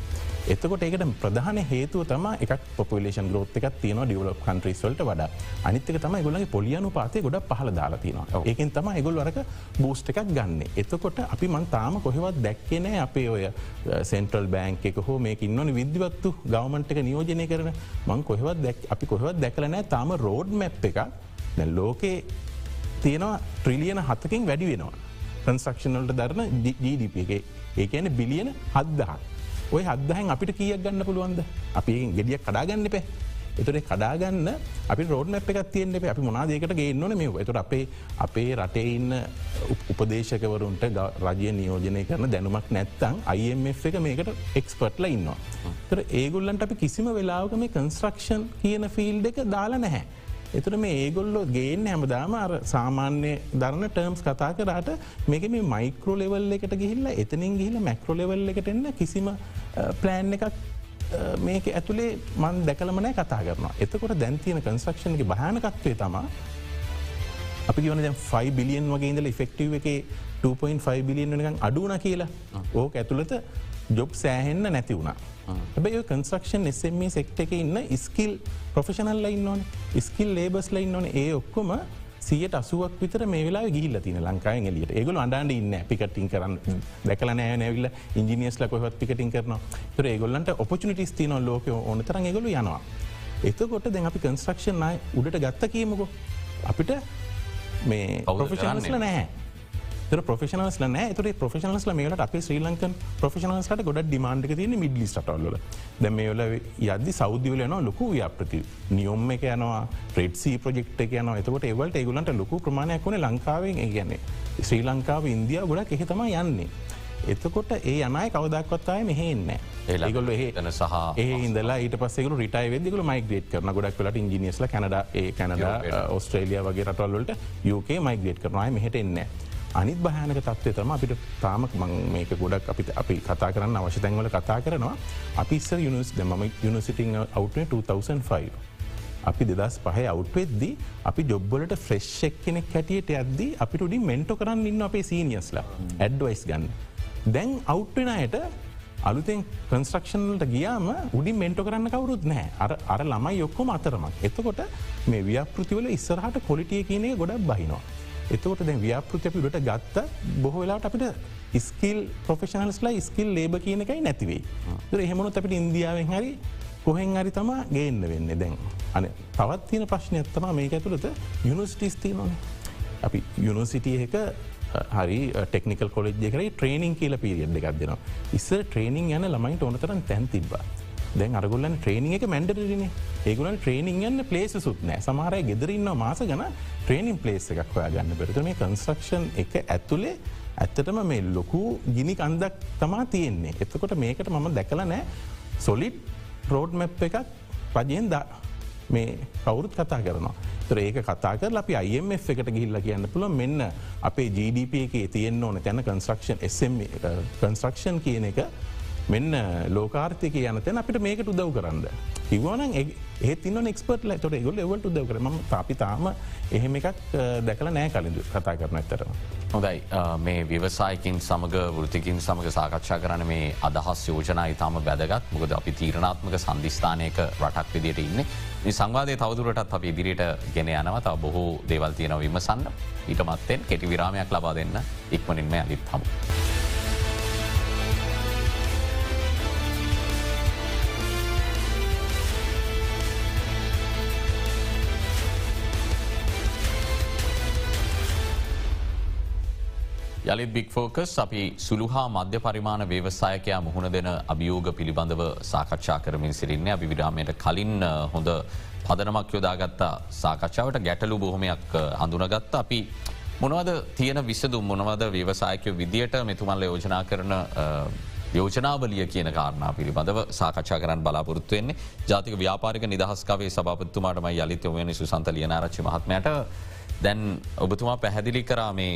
එතකොට ඒකට ප්‍රධාන හේතුව තම එක පොපලේෂන් ග්‍රෝත් එකක් තියන ඩියවලප් කන්ට්‍රීස්වලට වඩ අනිත්තක තම ගොලගේ පොලියනු පාතය ගොඩ පහල දාලා තිනවා ඒකෙන් තම එගොල් වරක බූස්ට එකක් ගන්න. එතකොට අපි මන් තාම කොහෙවත් දැක්කනෑ අපේ ඔය සෙන්ට්‍රල් බෑන්ක එක හෝ මේක ඉන්නවන විද්‍යවත්තු ගවමන්ට එක නියෝජනය කරන මං කොහෙවත් දැක් අපි කොහෙවත් දැකලනෑ තාම රෝඩ් මැප් එක ලෝකේ තියෙනවා ට්‍රිලියන හතකින් වැඩි වෙනවා. කන්ස්ක්ෂනල්ට දරන GDP එක ඒකන බිලියන හද්දහක්. ඔය හදහන් අපිට කියක් ගන්න පුළුවන්ද අපි ගෙඩිය කඩාගන්න එපේ. එතුරේ කඩාගන්න අපි රෝඩ අප එකක් තියන්න අපි මොනාදයකට ගේන්නන මේ එතුර අපේ අපේ රටේ ඉන්න උපදේශකවරුන්ට රජය නියෝජනය කරන දැනුමක් නැත්තං IMF එක මේකට එක්ස්පර්ට්ල ඉන්නවා. තර ඒගුල්ලන්ට අපි කිසිම වෙලාවක මේ කන්ස්ට්‍රක්ෂන් කියන ෆිල් එක දාලා නැහැ. එතුර මේ ඒගොල්ලො ගේන්න හැමදාම අර සාමාන්‍ය දරන ටර්ම්ස් කතා කරට මේක මේ මයිකරෝ ලෙවල් එකට ගිහිල්ල එතනින් ගිහිල මැක්‍රෝ ලෙවල් එකට එන්න කිසිම ප්ලෑන් එකක් මේක ඇතුළේ මන් දැකලමනෑ කතා කරනවා. එතකොට දැන්තියන කන්ස්ක්ෂන්ගේ භානකත්වය තමා අපි ගවන දැ 5 බිලියන් වගේ ඉදල ෆෙක්ටව එක 2.5 බිලියන් නිකන් අඩුන කියලා ඕක ඇතුළත ජොබ් සෑහෙන්න නැති වුණා. හැබැයි කන්ස්ක්ෂන් එසම සෙක්ට එක ඉන්න ස්කිල් ප්‍රොෆෙෂනල් ලයින් ඕන ස්කිල් ලේබස් ලයින් ඕන ඒ ඔක්කොම සියට අසුවක් විතර මේ වෙලා ගිහිල්ල තින ලංකායි එලියට ඒගුල අඩාන්ඩ ඉන්න පිකටින් කරන්න. දැකල නෑ නැවිල්ල ඉජිනියස්ල කොහත් පිකටින් කරන තුර ඒගොල්ලන්ට ඔපචනිටිස් තින ලෝක ඕන තරන් ඒගොලු යනවා. එතකොට දැන් අපි කන්ස්ට්‍රක්ෂන් අයි උඩට ගත්ත කියීමකෝ අපිට මේ කවුද පොෆිෂනස්ල කරන්නේ? නෑ පොෆෙෂනස් නෑ තුර පොෆෙෂනස් මේට අප ශ්‍රී ලංකන් පොෆෙෂනස්ට ගොඩ ඩිමාන්ඩක තියන මිඩ්ලිස් ටල්ල ද මේල යද්දි සෞද්‍යවල යන ලොකු ව්‍යාප්‍රති නියොම්ම එක යනවා ප්‍රෙඩ්සි ප්‍රජෙක්් යන එතකොට ඒවලට ඒගුලන්ට ලොකු ප්‍රමාණයක් වන ලංකාවෙන්. ගැන්නේ ශ්‍රී ලංකාව ඉන්දිය ගොඩක් එහෙ තම යන්නේ. එතකොට ඒ යනයි කවදක්වත්තාය මෙහෙන්න ඒගොල්ල එතන සහ ඒ ඉදලා ඊට පස්සෙක රිටයි වෙදකල මයිග්‍රේට් කරන ගොඩක් වලට ඉංජිනියස්ල කැනඩ ඒ කැනඩ ඔස්ට්‍රේලිය වගේ රටවල්ලට යුකේ මයිග්‍රේට් කරනයි මෙහට එන්නේ. අනිත් භයනක තත්වය තම අපිට තාමක් මං මේක ගොඩක් අපිට අපි කතා කරන්න අවශ්‍ය තැන්වල කතා කරනවා අපිස්සර යුනිස් දෙම යුනිසිටිං අවට්ේ 2005. අපි දෙදස් පහ අවට්වෙද්දී අපි ජොබ්බලට ෆ්‍රෙශ්ක් කෙනෙක් හැටියට ඇද්දී අපිට උඩි මෙන්ටෝ කරන්න ඉන්න අපේ සීනියස්ලා ඇඩ්වයිස් ගන්න. දැන් අවට්වෙනයට අලුතෙන් කන්ස්ට්‍රක්ෂන්ලට ගියාම උඩි මෙන්ටෝ කරන්න කවරුත් නෑ අර අර ළමයි යොක්කොම අතරමක්. එතකොට මේ ව්‍යපෘතිවල ඉස්සරහට කොලිටිය කියනේ ගොඩක් බහිනවා. එතකොට දැ ව්‍යාපෘති අපි ට ගත්ත බොහෝ වෙලාට අපිට ස්කිල් ප්‍රෆෙෂනල්ස්ලා ස්කිල් ලේබ කියන එකයි නැතිවේ. ද එහෙමනොත් අපිට ඉන්දියාවෙන් හරි කොහෙන් හරි තමා ගේන්න වෙන්න දැන්. අන තවත් තියෙන ප්‍රශ්නයක් තම මේක ඇතුළත යුනිස්ටිස් තියනොන. අපි යුනිසිටිය එක හරි ටෙක්නිකල් කොලෙජ් කර ට්‍රේනිින් කියල පිරිියඩ් එකක් දෙනවා. ඉස්ස ට්‍රේනිින් යන ළමයිට ඕනතරන් තැන් තිබා. දැන් අරගොල්ලන් ට්‍රේනිින් එක මැන්ඩරන ඒගුලන් ට්‍රේනිින් යන්න පලේස සුත්නෑ සමහරය ගෙදරන්න මාස ගන ට්‍රේනිින් පලේස් එකක් හොයා ගන්න පෙරත මේ කන්ස්්‍රක්ෂන් එක ඇතුලේ ඇත්තටම මේ ලොකු ගිනි කන්දක් තමා තියෙන්නේ. එතකොට මේකට මම දැකල නෑ. සොලිට් රෝඩ් මැප් එකක් රජයෙන් ද මේ කවුරුත් කතා කරනවා. තර ඒක කතා කර අපි IMF එකට ගිහිල්ල කියන්න පුළ මෙන්න අපේ GDP එක තියෙන්න්න ඕන තැන කන්ස්්‍රක්ෂන් SM කන්ස්්‍රක්ෂන් කියන එක මෙන්න ලෝකාර්ථයක යන තැන අපිට මේකට උදව් කරන්න. කිවන ඒත් න්න එක්ස්පර්ට ලතොට ගොල එවලට උදව කරම අපි තාම එහෙම එකක් දැකල නෑ කලින්දු කතා කරන ඇතරම. හොඳයි. මේ ව්‍යවසායකින් සමඟ වෘතිකින් සමඟ සාකච්ඡා කරන මේ අදහස් යෝජනා ඉතාම බැදගත් මොකද අපි තීරණාත්මක සන්ධිස්ථානයක රටක් විදියට ඉන්න. මේ සංවාදය තවදුරටත් අප ඉදිරියට ගෙන යනව. තව බොහෝ දේවල් තියෙන විමසන්න. ඊට මත්තෙන් කෙටි විරාමයක් ලබා දෙන්න ඉක්මනින්ම අලිත් හමු. යළිත් බික් ෆෝකස් අපි සුළුහා මධ්‍ය පරිමාණ ව්‍යවසායකයා මුහුණ දෙන අභියෝග පිළිබඳව සාකච්ඡා කරමින් සිරින්නේ අපි විරාමයට කලින් හොඳ පදනමක් යොදාගත්තා. සාකච්ඡාවට ගැටලු බොහොමයක් හඳුනගත්ත. අපි මොනවද තියෙන විසදු මොනවද ව්‍යවසායකය විදියට මෙතුමල්ල යෝජනා කරන යෝජනාවලිය කියන කාරණා පිළිබඳව සාකච්ඡා කරන්න බලාපොරත්තු වෙන්නේ. ජාතික ව්‍යාපාරික නිදහස්කවේ සභපත්තුමාටම යළිත යොමනි සුසන්ත ලියනාරච්චි මහත්මයට. දැන් ඔබතුමා පැහැදිලි කරා මේ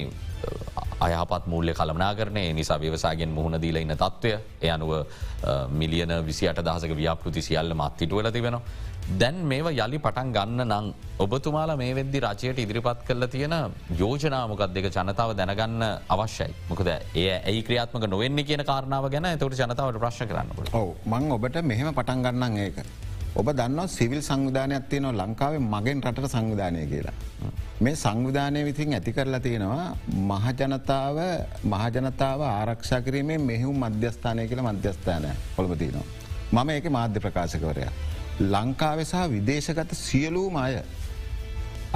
අයහපත් මූල්‍ය කළමනා කරනය නිසා ව්‍යවසාගෙන් මුහුණ දීල ඉන්න තත්ත්වය එය අනුව මිලියන විසියට දහසක ව්‍යාපෘති සියල්ල මත්තිටුවල තිබෙන. දැන් මේව යළි පටන් ගන්න නං ඔබතුමාලා මේ වෙද්දි රචයට ඉදිරිපත් කරල තියෙන යෝජනාමකත් දෙක ජනතාව දැනගන්න අවශ්‍යයි. මොකද ඒ ඇයි ක්‍රියාත්මක නොවෙන්නේ කියන කාරණාව ගැන තවට ජනතාවට ප්‍රශ් කරන්නට ඔව. මං ඔබට මෙහෙම පටන් ගන්නන් ඒක. ඔබ දන්න සිවිල් සංවිධානයක් තියනව ලංකාවේ මගෙන් රට සංවිධානය කියලා. මේ සංවිධානය විසින් ඇති කරලා තියෙනවා මහජනතාව මහජනතාව ආරක්ෂා කිරීමේ මෙහුම් මධ්‍යස්ථානය කියල මධ්‍යස්ථානය කොළපතිනවා. මම ඒක මාධ්‍ය ප්‍රකාශකවරයා. ලංකාවෙ සහ විදේශගත සියලූම අය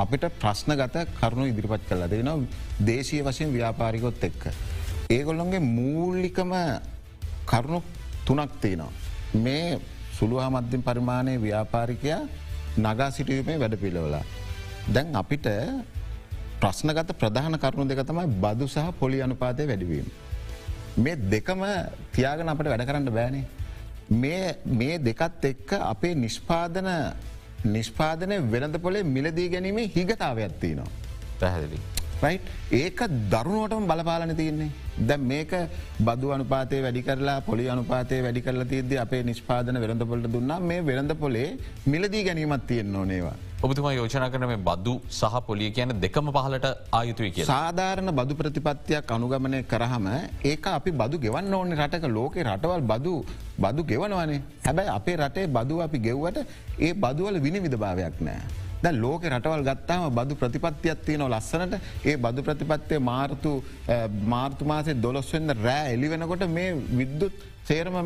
අපිට ප්‍රශ්නගත කරුණු ඉදිරිපත් කල්ලා දෙනවා දේශය වශයෙන් ව්‍යාපාරිකොත් එක්ක. ඒගොල්ලොන්ගේ මූල්ලිකම කරුණු තුනක් තියෙනවා. මේ සුළුහා මධ්‍යම පරිමාණය ව්‍යාපාරිකයා නගා සිටීමේ වැඩ පිළවලා. දැන් අපිට ප්‍රශ්නගත ප්‍රධාන කරුණු දෙක තමයි බදු සහ පොලි අනුපාතය වැඩිවීම. මේ දෙකම තියාගෙන අපට වැඩ කරන්න බෑනේ. මේ දෙකත් එක්ක අපේ නිෂ්පාදන නිෂ්පාදනය වෙනද පොලේ මිලදී ගැනීමේ හිගතාවයක් තියනවා. පැහැදිලි. ඒක දරුණුවටම බලපාලන තියන්නේ. දැ මේක බදු අනුපාතය වැඩි කරලා පොලි අනුපාතය වැඩි කරලා තියද අපේ නිෂ්පාදන වෙරඳ පොලට දුන්නා මේ වෙරඳ පොලේ මිලදී ගැනීමත් තියෙන් ඕනේවා. ඔබතුමා යෝජනා කරන මේ බදු සහ පොලිය කියන දෙකම පහලට ආයුතුයි කිය. සාධාරණ බදු ප්‍රතිපත්තියක් අනුගමනය කරහම ඒක අපි බදු ගෙවන්න ඕන රටක ලෝකෙ රටවල් බදු බදු ගෙවනවනේ හැබැයි අපේ රටේ බදු අපි ගෙව්වට ඒ බදුවල විනි විධභාවයක් නෑ. ද ලෝක රටවල් ගත්තාම බදු ප්‍රතිපත්තියක් තියන ලස්සනට. ඒ බදු ප්‍රතිපත්තිය මාර්තු මාර්තුමාසේ දොළොස්වෙන්ද රෑ එලි වෙනකොට මේ විද්දුත් සේරම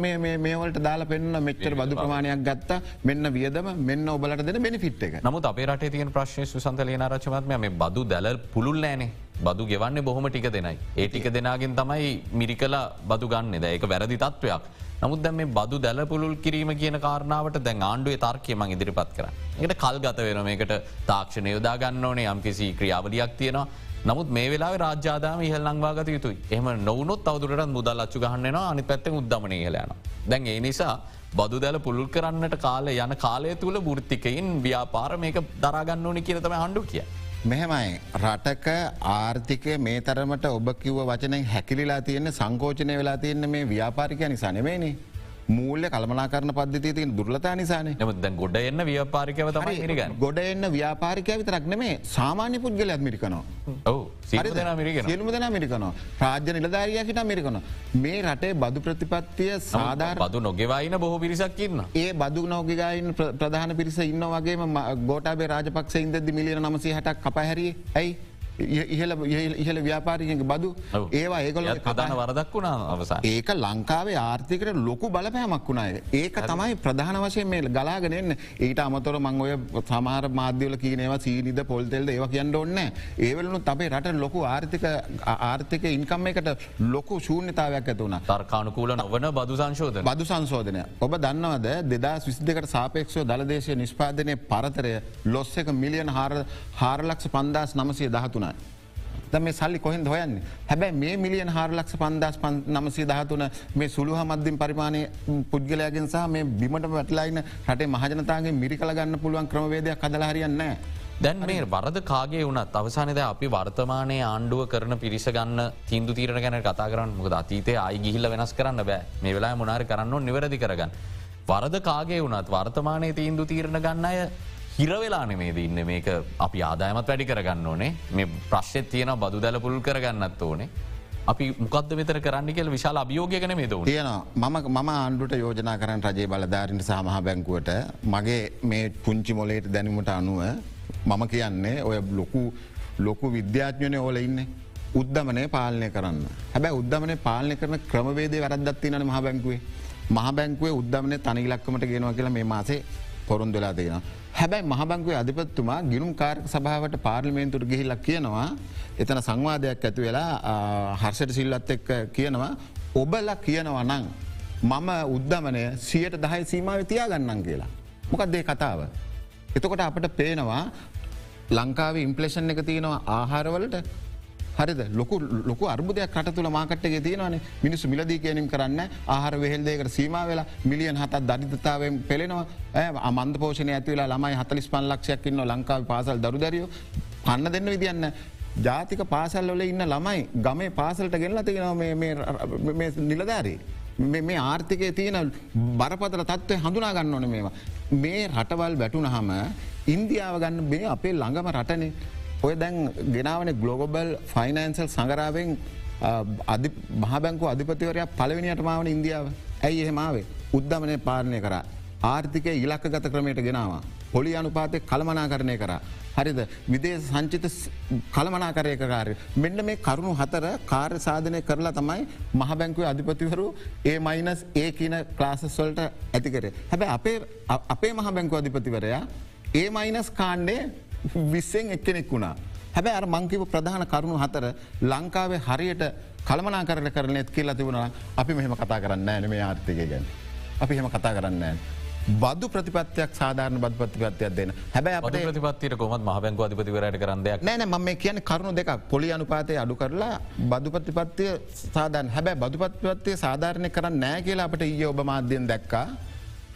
මේවලට දාලා පෙන්න්න මෙච්චර බදු ප්‍රමාණයක් ගත්තා. මෙන්න වියදම මෙන්න ඔබලට දෙන බෙනිෆිට් එක. නමුත් අපේ රට තියන ප්‍රශ්ය සුසන්තලයන රචමත්ම මේ බදු දැල පුළුල්ලෑනේ බදු ගෙවන්නේ බොහොම ටික දෙනයි. ඒ ටික දෙනාගෙන් තමයි මිරිකලා බදු ගන්න. ද ඒක වැරදි තත්ත්වයක්. නමුත් දැ මේ බදු දැල පුළුල් කිරීම කියන කාරණාවට දැන් ආණ්ඩුවේ තර්කය මං ඉදිරිපත් කර. එකට කල් ගත වෙන මේකට තාක්ෂණ යොදා ගන්න ඕනේ යම්කිසි ක්‍රියාවලියක් තියෙනවා නමුත් මේ වෙලා රාජාදාම ඉහල් ලංවාගත යුතුයි එහම නොවනොත් අවදුරට මුදල් අච්චු ගහන්නවා අනි පැත්ත උද්දමනය හලයන. දැන් ඒ නිසා බදු දැල පුළුල් කරන්නට කාල යන කාලය තුළ ෘත්තිකයින් ව්‍යාපාර මේක දරාගන්න ඕනි කියරතම හන්ඩු කිය. මෙහෙමයි. රටක ආර්ථිකය මේ තරමට ඔබ කිව්ව වචනෙන් හැකිලිලා තියෙන්නේ සංකෝචනය වෙලා තියෙන්නේ මේ ව්‍යාපාරිකය නිසා නෙමේනේ. මූල්‍ය කළමනා කරන පද්ධති තින් දුර්ලතා නිසාන. නමුද ගොඩ එන්න ව්‍යාපාරිකව තමයි ඉරිගන්න ගොඩ එන්න ව්‍යාපාරිකය විතරක් නෙමේ සාමාන්‍ය පුද්ගල ඇත්මිරිකනවා ඔව සියලුම දෙන මිරිකනවා. රාජ්‍ය නිලධාරයකට මිරිකන මේ රටේ බදු ප්‍රතිපත්තිය සාධාර බදු නොගෙවයින බොහෝ පිරිසක්කින්න ඒ බදු නෝගිගයින් ප්‍රධාන පිරිස ඉන්න වගේ ගෝටාබේ රාජපක්ෂ ඉන්දදි මිලියන නමසි හටක් කපහැරිය ඇයි ඉහල ඉහල ව්‍යාපාරිකගේ බදු. ඒවා ඒකොල ප්‍රධාන වරදක් වුණා අවසා ඒක ලංකාවේ ආර්ථිකට ලොකු බලපෑමක් වුණාය ඒක. තමයි ප්‍රධාන වශයෙන් මේ ගලාගෙනෙන් ඊට අමතොර මං ඔය සමාර මාධ්‍යවල කියනවා සීනිද පොල්තෙල්ද ඒව කියන්න ඔන්න ඒවලනු තබේ රට ලොකු ආර්ථික ආර්ථික ඉන්කම් එකට ලොකු ශූන්‍යතාවයක් ඇතුවුණ තර්කානුකූල නොවන බදු සංශෝධ බදු සංශෝධනය. ඔබ දන්නවද දෙදා විසිදකට සාපේක්ෂෝ දළදේශය නිෂ්පාදනය පරතරය ලොස්ස එක මිලියන් හාර හාරලක්ෂ පන්දස් නමසය දහතුන වුණයි. ද මේ සල්ලි කොහෙන් හොයන්න? හැබැයි මේ මිලියන් හාරලක්ෂ පන්දස් නමසේ දහතුන මේ සුළු මධ්‍යින් පරිමාණය පුද්ගලයාගෙන් සහ මේ බිමට වැටලයින රටේ මහජනතාගේ මිරි කළගන්න පුළුවන් ක්‍රමවේදයක් කදලහරියන්න. දැන් මේ වරද කාගේ වුණත්? අවසානද අපි වර්තමානය ආණ්ඩුව කරන පිරිස ගන්න තින්දු තීරණ ගැන කතා කරන්න. මුද අතීතේ අයි ගිහිල්ල වෙනස් කරන්න බෑ. මේ වෙලා මොනාර කරන්න නිවැරදි කරගන්න. වරද කාගේ වුණත්? වර්තමානය තීන්දු තීරණ ගන්න අය හිරවෙලා නෙමේද ඉන්න? මේක අපි ආදායමත් වැඩි කරගන්න ඕනේ. මේ ප්‍රශ්්‍යත් තියෙන බදු දැල පුල් කරගන්නත් ඕනේ. අපි මොකද මෙතර කරන්න කියල විශාල අභියෝගයන මේ ද තියෙන මම මම ආණ්ඩුට යෝජනා කරන්න රජේ බලධාරන්ට සහමහ බැංකුවට මගේ මේ පුංචි මොලේට දැනීමට අනුව මම කියන්නේ ඔය ලොකු ලොකු විද්‍යාඥනය ඕල ඉන්න. උද්ධමනය පාලනය කරන්න. හැබැ උද්ධමනය පාලනය කරන ක්‍රමවේදේ වැරදත්තින මහ බැංකුවේ. මහ බැංකුවේ උද්ධමනය තනිලක්කමට ගෙනවා කියලා මේ මාසේ පොරුන්දලා තියෙන. හැබැයි මහබංකුවේ අධිපත්තුමා ගිනුම් කාර්ක සභාවට පාර්ලිමේන්තුර ගිහිල්ලක් කියනවා එතන සංවාධයක් ඇතු වෙලා හර්ෂට සිල්ලත් එක්ක කියනවා ඔබල කියනවා නං මම උද්ධමනය සියට දහයි සීමාව තියාගන්නන් කියලා. මොකක්දේ කතාව. එතකොට අපට පේනවා ලංකාව ඉම්පලේෂන් එක තියෙනවා ආහාරවලට හරිද? ලොකු ලොකු අර්බුදයක් කට තුළ මාකට්ගේ තියෙනවන. මිනිස්සු මිලදී කියනම් කරන්න ආහර වෙහෙල්දේකට සීම වෙලා මිලියන් හතත් දරිතතාවෙන් පෙළෙනවා. අමන්ද පෝෂණය ඇතිවෙලා ළමයි හතලිස් පන් ලක්ෂයක් ඉන්න ලංකාව පාසල් දරුදරියෝ. පන්න දෙන්න විදින්න ජාතික පාසල් වල ඉන්න ළමයි ගමේ පාසලට ගෙල්ල තියෙනවා නිලධාරී. මේ ආර්ථිකය තියෙන බරපතර තත්ත්වය හඳුනා ගන්න ඕන මේවා. මේ රටවල් වැටුන හම ඉන්දියාව ගන්න බේ අපේ ළඟම රටනේ. ඔය දැන් ගෙනාවන ගලෝබල් ෆයිනන්සල් සඟරාවෙන් අධි මහබැංකු අධිපතිවරයක් පලවෙනිට මාවන ඉන්දියාව ඇයි එහෙමාවේ උද්ධමනය පාලනය කර ආර්ථිකය ඉලක්ක ගත ක්‍රමයට ගෙනවා. පොලි අනුපාතය කළමනා කරණය කර. හරිද විදේ සංචිත කළමනා කරය කාරය. මෙන්න මේ කරුණු හතර කාර්ය සාධනය කරලා තමයි මහබැංකුව අධිපතිවරු ඒ මයිනස් ඒ කියන ක්ලාසස්වල්ට ඇතිකරේ. හැබැ අපේ අපේ මහබැංකු අධිපතිවරයා ඒ මයිනස් කාණ්ඩේ විස්සෙන් එක්කෙනෙක් වුණා. හැබැ අර මංකිව ප්‍රධාන කරුණු හතර ලංකාවේ හරියට කළමනා කරන කරනෙත් කියලා තිබුණ අපි මෙහෙම කතා කරන්න ෑන මේ ආර්ථිකය ගැන. අපි හෙම කතා කරන්න ෑ. බදු ප්‍රතිපත්තියක් සාධාරන බද ප්‍රතිපත්තියක් දෙන හැබැ අප ප්‍රතිපත්තියට කොමත් මහබැංක අධිපතිවරට කරන්නයක් නෑන ම කියන කරුණු දෙක පොලි අනුපාතය අඩු කරලා බදු ප්‍රතිපත්තිය සාධන් හැබැ බදු පත්තිපත්තිය සාධාරණය කරන්න නෑ කියලා අපට ඒ ඔබ මාධ්‍යයෙන් දැක්කා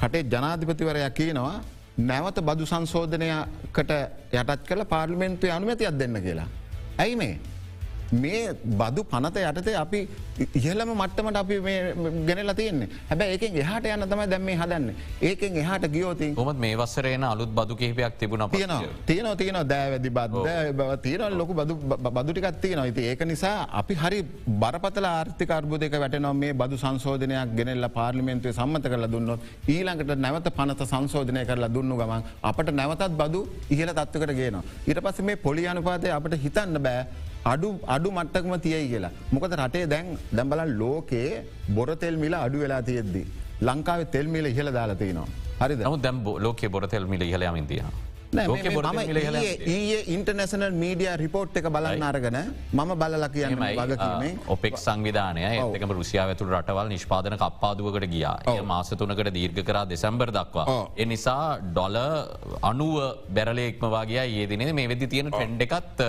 හටේ ජනාධිපතිවරයක් කියනවා නැවත බදු සංශෝධනයකට යටත් කළ පාර්ලිමෙන්තුය අනුමැතියක් දෙන්න කියලා. ඇයි මේ මේ බදු පනත යටතේ අපි ඉහලම මට්ටමට අපි ගෙනල තියන්නේ. හැබැ ඒකෙන් එහට යන්න තමයි දැම්මේ හදන්න. ඒකෙන් එහට ගියෝතින් කොමත් මේ වස්සරේන අලුත් බදු කිහිපයක් තිබුණ තියන තියන තියන දෑවැදි බව තියෙන ලොකු බදු බදුටිකත් තියෙන ඉති ඒක නිසා අපි හරි බරපතල ආර්ථික අර්බුදක වැටනො මේ බදු සංශෝධනයක් ගෙනෙල්ල පාර්ලිමෙන්තුවේ සම්මත කරලා දුන්නොත් ඊළඟට නැවත පනත සංශෝධනය කරලා දුන්නු ගමන් අපට නැවතත් බදු ඉහල තත්වකට ගේනවා. ඊට පස්ස මේ පොලි අනුපාතය අපට හිතන්න බෑ අඩු අඩු මට්ටකම තියයි කියලා. මොකද රටේ දැන් දැම්බලන් ලෝකයේ බොර තෙල් මිල අඩු වෙලා තියෙද්දී. ලංකාව තෙල්මිල ඉහල දාලතිනවා. හරි නම දැම් ලෝක බොරතෙල් මිල ඉහලයමින්තිය. ඒ ඉන්ටර්නශනල් මීඩිය රිපෝට් එක බලන්න අරගෙන මම බලල කියන්න වගකීමේ ඔපෙක් සංවිධානය ඒකම රුසියාව ඇතුළ රටවල් නිෂ්පාදන කප්පාදුවකට ගියා. මාසතුනකට දීර්ඝ කරා දෙසැම්බර් දක්වා. එනිසා ඩොල අනුව බැරලෙක්ම වගේ ඒදිනේ මේ වෙදි තියෙන ට්‍රෙන්ඩ් එකත්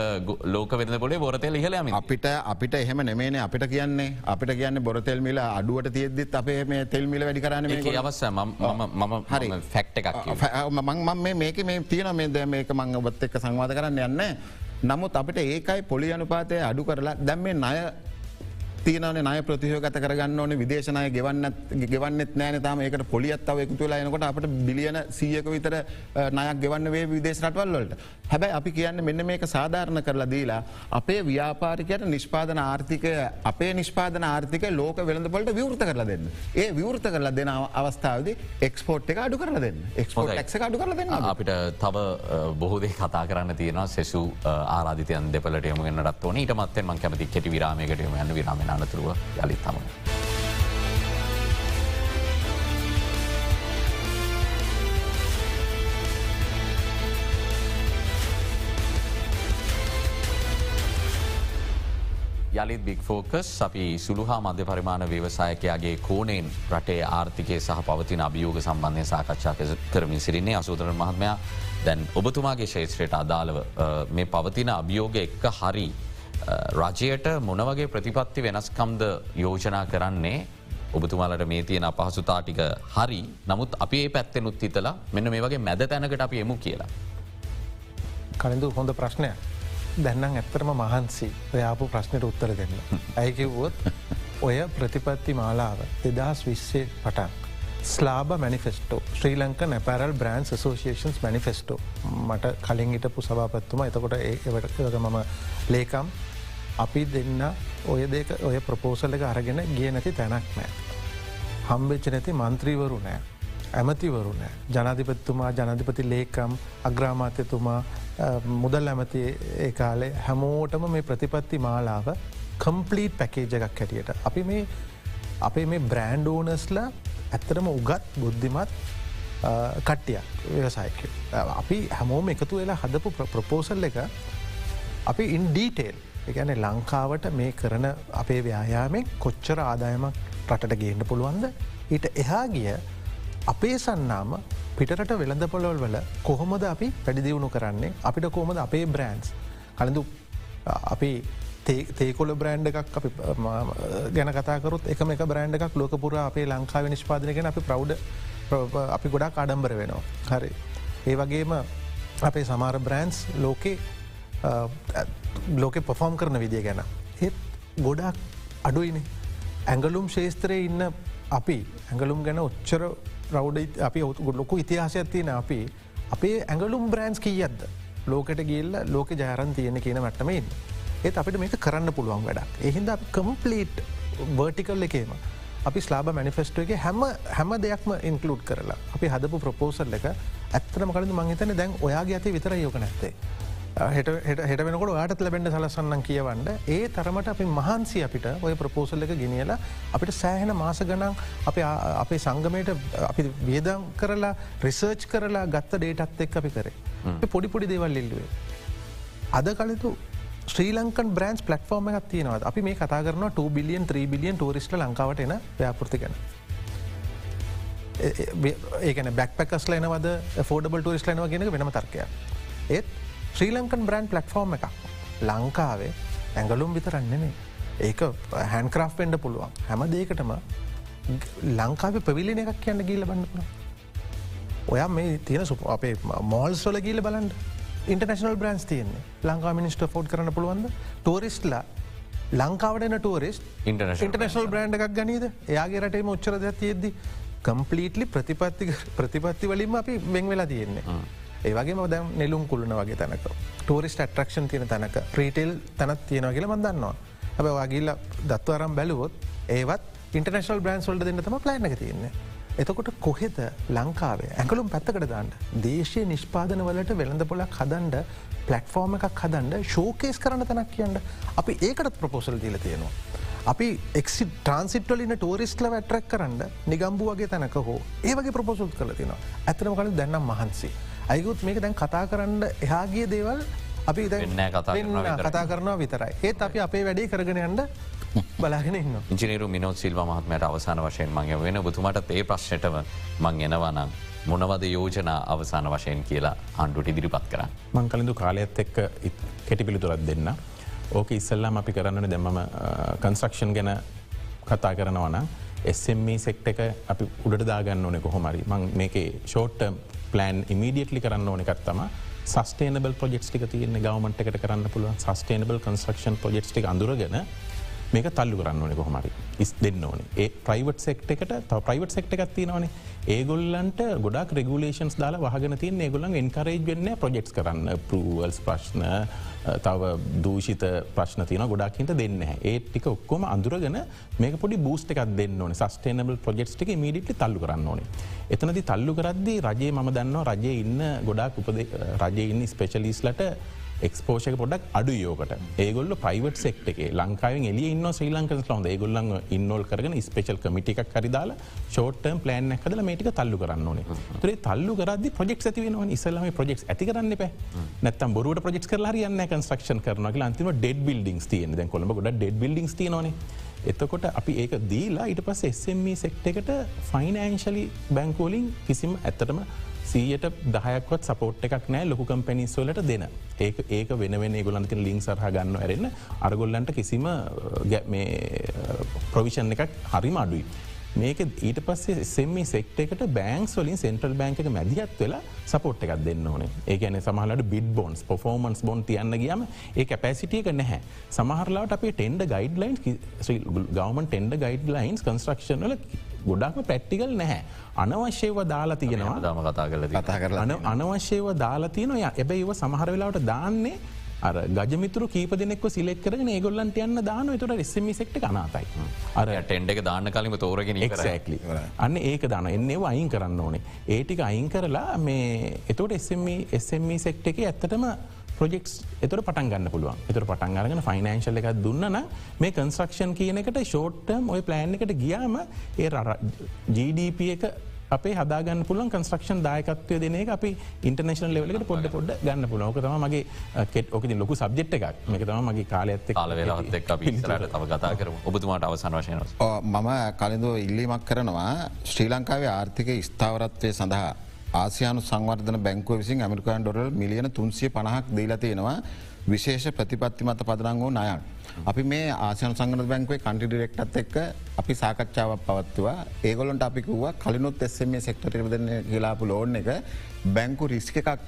ලෝක වෙද පොලේ බොරතෙල් ඉහලම අපිට අපිට එහෙම නෙමේන අපිට කියන්නේ. අපිට කියන්න බොරතෙල් මිල අඩුවට තියද්දිත් අපේ මේ තෙල්මිල වැඩි කරන්න අවස්ස මම හරි. ෆැක්් එකක් මං මේක මේ තියෙන මේ දැ මේක මං ඔබත් එක්ක සංවාධ කරන්න යන්න. නමුත් අපිට ඒකයි පොලි අනුපාතය අඩු කරලා දැම් මේ නය තියනන නය ප්‍රතියෝගත කරගන්න ඕන විදේශනය ගෙවන්න ගෙවන්නෙත් නෑන තම. ඒකට පොලියත්තාව එකතු වෙලා එනකොට අපට බිලියන සියක විතර නයක් ගෙවන්න වේ විදේශ රටවල්ලට හැබැයි අපි කියන්න මෙන්න මේක සාධාරණ කරලා දීලා අපේ ව්‍යාපාරිකයට නිෂ්පාදන ආර්ථිකය අපේ නිෂ්පාදන ආර්ථික ලෝක වෙළඳපොලට විවෘත කරලා දෙන්න. ඒ විවෘත කරලා දෙන අවස්ථාවද එක්ස්පෝට් එක අඩු කරලා දෙන්න. එක්ස්පෝට් එක් අඩු කරලා දෙන්න. අපිට තව බොහෝදේ කතා කරන්න තියෙනවා. සෙසු ආරාධිතයන් දෙපලට යමගෙන්න්නටත් ඕන. ඊට මත්තෙන් මං කැමති කෙටි විරාමයකට යම විරාම අනතුරුව යළිත් තමන. යළිත් බික් ෆෝකස් අපි සුළුහා මධ්‍ය පරිමාණ ව්‍යවසායකයාගේ කෝනෙන් රටේ ආර්ථිකය සහ පවතින අභියෝග සම්බන්ධය සාකච්ඡා කරමින් සිරින්නේ අසූදර මහත්මයා දැන් ඔබතුමාගේ ශේත්‍රයට අදාළව මේ පවතින අභියෝග එක්ක හරි රජයට මොනවගේ ප්‍රතිපත්ති වෙනස්කම්ද යෝජනා කරන්නේ ඔබතුමාලට මේ තියෙන අපහසුතාටික හරි නමුත් අපි ඒ පැත්තෙනුත් හිතලා මෙන්න මේ වගේ මැද තැනකට අපි එමු කියලා. කලින්දු හොඳ ප්‍රශ්නයක්. දැන්නම් ඇත්තරම මහන්සි ඔයාපු ප්‍රශ්නයට උත්තර දෙන්න. ඇයකිවුවොත් ඔය ප්‍රතිපත්ති මාලාව දෙදස් විස්සේ පටන්. ස්ලාබ මනිෆෙස්ටෝ ශ්‍රී ලංක නැපැරල් බ්‍රන්් සෝසිේෂන්ස් මනිෆෙස්ටෝ මට කලින් හිටපු සභාපත්තුම එතකොට ඒවට මම ලේකම් අපි දෙන්න ඔය දෙක ඔය ප්‍රපෝසල එක අරගෙන ගිය නැති තැනක් නෑ. හම්බෙච්ච නැති මන්ත්‍රීවරු නෑ. ඇමතිවරු නෑ ජනාධිපත්තුමා ජනධිපති ලේකම් අග්‍රාමාත්‍යතුමා මුදල් ඇමති ඒ කාලේ හැමෝටම මේ ප්‍රතිපත්ති මාලාව කම්පලීට් පැකේජ එකක් හැටියට. අපි මේ අපේ මේ බ්‍රෑන්ඩ් ඕනස්ල ඇත්තරම උගත් බුද්ධිමත් කට්ටියක් ව්‍යවසායක. අපි හැමෝම එකතු වෙලා හදපු ප්‍රපෝසල් එක අපි ඉන් ඩීටේල් එකන ලංකාවට මේ කරන අපේ ව්‍යයාමෙන් කොච්චර ආදායමක් රටට ගේන්න පුළුවන්ද? ඊට එහා ගිය අපේ සන්නාම පිටට වෙළඳ පොලොල් වල කොහොමද අපි පැඩිදිවුණු කරන්නේ? අපිට කොහොමද අපේ බ්‍රෑන්ස් කලඳු අපි තේකොල බ්‍රෑන්් එකක් අපි ගැන කතාකරුත් එකම එක බ්‍රෑන්් එකක් ලෝකපුර අපේ ලංකාව නිෂ්පාදනගෙන අපි ප්‍රෞ්ඩ අපි ගොඩක් අඩම්බර වෙනවා. හරි. ඒ වගේම අපේ සමාර බ්‍රෑන්ස් ලෝකේ ලෝකෙ පොෆෝම් කරන විදිිය ගැන. ඒත් ගොඩක් අඩුයිනේ. ඇඟලුම් ශේස්ත්‍රය ඉන්න අපි ඇඟලුම් ගැන ඔච්චර ප්‍රෞඩ අපි ලොකු ඉතිහාසයක් තියෙන අපි අපේ ඇඟලුම් බ්‍රන්ස් කියද්ද ලෝකට ගිල්ල ලෝක ජාරන් තියෙන කියන මට්ටමයින් ඒත් අපිට මේක කරන්න පුළුවන් වැඩක්. එහින්ද කම්පලීට් වර්ටිකල් එකේම අපි ස්ලාබ මනිෆෙස්ටෝ එක හැම හැම දෙයක්ම ඉන්කලුඩ් කරලා අපි හදපු ප්‍රපෝසල් එක ඇත්තරම කලින් මංහිතන දැන් ඔයාගේ ඇති විතර යෝක නැත්තේ. හෙට වෙනකොට යාට ලැබෙන්ට සලසන්නන් කියවන්න. ඒ තරමට අපි මහන්සි අපිට ඔය ප්‍රපෝසල් එක ගෙනියලා අපිට සෑහෙන මාස ගනන් අපේ සංගමයට අපි වියදම් කරලා රිසර්ච් කරලා ගත්ත ඩේටත් එක් අපි කරේ. පොඩිපොඩි දේවල් ඉල්ලුවේ. අද කලතු ශ්‍රී ලංකන් බ්‍රන්ස් පලටෆෝර්ම එකක් තියෙනවත් අපි මේ කතා කරන 2 බිලියන් 3 බිලියන් ටරිස්ට ලංකාවට එන ව්‍යාපෘති ගැන. ඒකන බැක් පැකස් ලනවද ෆෝඩබල් ටරිස් ලනව ගෙන වෙනම තර්කය. ඒත් ශ්‍රී ලංකන් බ්‍රන්් පලට්ෆෝර්ම් එකක් ලංකාවේ ඇඟලුම් විතරන්නේනේ ඒක හැන්ක්‍රාෆ් පෙන්ඩ පුළුවන්. හැම දේකටම ලංකාව පවිලින එකක් කියන්න ගීල බන්නපුළ ඔයා මේ තියෙන සුප අපේ මෝල් සොල ගීල බලන්ඩ ඉන්ටර්නශනල් බ්‍රන්ස් තියන්නේ. ලංකා මිනිස්ට ෆෝඩ් කරන පුළුවන්ද? ටෝරිස්ටලා ලංකාවටන ටූරිස්් ඉන්ටර්නශල් බ්‍රන්ඩ් එකක් ගනීද? එයාගේ රටේ මුච්චර තියද්දි කම්පලීටලි ප්‍රතිපත්ති ප්‍රතිපත්ති වලින්ම අපි වෙං වෙලා තියෙන්නේ. ඒවගේ දැම් නෙලුම් කුලන වගේ තැනක. ටෝරිස්ට ට්‍රක්ෂන් තියෙන තැනක. ප්‍රීටෙල් තැනත් තියෙන කියල මදන්නවා. හැබ වගේල්ල දත්වරම් බැලුවොත් ඒවත් ඉන්ටර්නශල් බ්‍රන්ස් වල්ඩ දෙන්න තම ප්ලයින තියන්නේ. එතකොට කොහෙද ලංකාවේ ඇකලුම් පැත්තකට දාන්න දේශය නිෂ්පාදන වලට වෙළඳ පොලක් හදන්ඩ පලට්ෆෝර්ම එකක් හදන්ඩ ශෝකේස් කරන තැනක් කියන්න අපි ඒකටත් ප්‍රපෝසල් දීල තියෙනවා. අපි එක්සි ට්‍රන්සිට්වලින ටෝරිස්ටල වැට්‍රක් කරන්න නිගම්බු වගේ තැනක හෝ ඒවගේ ප්‍රපෝසුල් කල තින ඇතනම කල දැන්නම් මහන්සේ. අයකුත් මේක දැන් කතා කරන්න එහාගේ දේවල් අපි කතා කරනවා විතරයි. ඒත් අපි අපේ වැඩේ කරගෙන යන්න බලාගෙන ඉන්න. ඉජිනරු මිනොත් සිල්ව මහත්මයට අවසාන වශයෙන් මං වෙන බුතුමට ඒ ප්‍රශ්නටම මං එනවනම් මොනවද යෝජනා අවසාන වශයෙන් කියලා හන්ඩුට ඉදිරිපත් කර. මං කලින්දු කාලයත් එක්ක කෙටි පිළිතුරත් දෙන්න. ඕක ඉස්සල්ලාම අපි කරන්නන දෙමම කන්ස්්‍රක්ෂන් ගැන කතා කරනවන SME සෙක්ට එක අපි උඩට දාගන්න ඕනෙ කොහොමරි මං මේක ෂෝට් පලන් ඉමීඩියටලි කරන්න ඕන එකත්තම සස්ටේනබල් ප්‍රජෙක්ස් ටික තියන ගවමට එකට කරන්න පුළුව සස්ටේනබල් කන්ස්ක්ෂන් ප්‍රජෙක්ස් ටික අඳුරගෙන මේක තල්ලු කරන්න ඕනෙ කොහමරි ඉස් දෙන්න ඕන. ඒ ප්‍රයිවට් සෙක්ට එකට ත ප්‍රයිවට් සෙක්ට එකක් තිනවනේ ඒගොල්ලන්ට ගොඩක් රෙගුලේෂන්ස් දාලා වහගෙන තින් ඒගොල්ලන් එන්කරේජ් වෙන්න ප්‍රජෙක්ස් කරන්න. පරුවල්ස් ප්‍රශ්න තව දූෂිත ප්‍රශ්න තියන ගොඩක්හිට දෙන්න ඒ ටික ඔක්කොම අඳුරගෙන මේක පොඩි බූස්ට එකක් දෙන්න ඕන. සස්ටේනබල් ප්‍රජෙක්් එක මීඩිටි තල්ලු කරන්න ඕනේ. එතනති තල්ලු කරද්දි රජයේ මම දන්නවා රජය ඉන්න ගොඩක් උපද රජය ඉන්න ස්පේශලිස්ලට එක්ස්පෝෂක පොඩක් අඩු යෝකට ඒගොල්ල ප්‍රයිවට් සෙක්් එක ලංකාවෙන් එලිය ඉන්න ශ්‍රී ලංකස් ලොඳ ඒගොල්ලන් ඉන්නෝල් කරන ස්පේෂල් කමිටික් හරිදාලා ෂෝටර්ම් ප්ලෑන් ඇකදල මේටික තල්ලු කරන්න ඕනේ. තුරේ තල්ලු කරද ප්‍රෙක් ඇතිවෙන ඉස්සලම ප්‍රෙක් ඇති කරන්න පැ නැතම් බොරුවට ප්‍රෙක් කරලා යන්න කන්ස්ක්ෂන් කරනක අන්තිම ඩෙඩ් බිල්ඩිංස් තියන දැ කොළඹ ගොඩ ඩෙඩ් බිල්ඩිංස් තියනනේ එතකොට අපි ඒක දීලා ඊට පස් SME සෙක්ට එකට ෆයිනෑන්ශලි බැංකෝලින් කිසිම ඇත්තටම සීයට දහයක්වත් සපෝට් එකක් නෑ ලොකු කම්පැනිස්වලට දෙන. ඒක ඒක වෙන ගොලන්ක ලිින් සරහ ගන්න ඇරන්න අරගොල්ලන්ට කිසිම ප්‍රවිෂන් එකක් හරිම අඩුයි. මේක ඊට පස්සේ සෙම්මි සෙක්ට එකට බෑන්ස් වලින් සෙන්ට්‍රල් බෑන්ක මැදිහත් වෙලා සපෝට් එකක් දෙන්න ඕනේ. ඒකන සමහලට බිඩ් බොන්ස් පොෆෝමන්ස් බොන් තියන්න ගියම ඒ කැපැසිටියක නැහැ. සමහරලාට අපේ tender guideline government tender guidelines construction වල ගොඩක්ම පැට්ටිකල් නැහැ. අනවශ්‍යව දාලා තියෙනවා. දම කතා කල කතා කරලා අනවශ්‍යව දාලා තියනොය එබැයි ඒව සමහර වෙලාවට දාන්නේ අර ගජමිතුර කීප දෙනෙක් සිලෙක් කරන ඒගොල්ලන්ට යන්න දාන තුර එස්සමි සෙක්ට කනාතයි අර ටෙන්ඩ එක දාන්න කලිම තෝරගෙන එක්ලි අන්න ඒක දාන එන්නේ අයින් කරන්න ඕනේ. ඒටික අයින් කරලා මේ එතවට එස්සමි සෙක්ට එක ඇත්තටම ප්‍රජෙක්ස් එතුර පටන් ගන්න පුළුවන්. එතුර පටන් අරගෙන ෆයිනන්ශල් එකක් දුන්නන මේ කන්ස්්‍රක්ෂන් කියන එකට ෂෝට්ටම් ඔය ප්ලෑන් එකට ගියාම ඒ GDP එක අපේ හදාගන්න පුලන් කන්ස්ට්‍රක්ෂන් දායකත්වය දෙන එක අපි ඉන්ටර්නේශන ලෙවලට පොඩ පොඩ ගන්න පුලෝක තම මගේ කෙට් ඕකති ලොකු සබ්ජෙට් එකක්. මේක තම මගේ කාල ඇත්ත කාල වෙලාත් එක් පිසරට තව කතා කර ඔබතුමාට අවසන් වශයන මම කලින්දෝ ඉල්ලීමක් කරනවා ශ්‍රී ලංකාවේ ආර්ථික ස්ථාවරත්වය සඳහා ආසියානු සංවර්ධන බැංකුව විසින් ඇමරිකාන් ඩොරල් මිලියන තුන්සිය පණහක් දීලතියෙනවා විශේෂ ප්‍රතිපත්ති මත පදරංග වූ නයන්. අපි මේ ආසයන සංගන බැංකුවේ කන්ටි ඩිරෙක්ටත් එක්ක අපි සාකච්ඡාවක් පවත්තුවා ඒගොලොන්ට අපිකුව කලිනුත් එස්සම සෙක්ටරදන්න කියලාපු ලෝන් එක බැංකු රිස්ක එකක්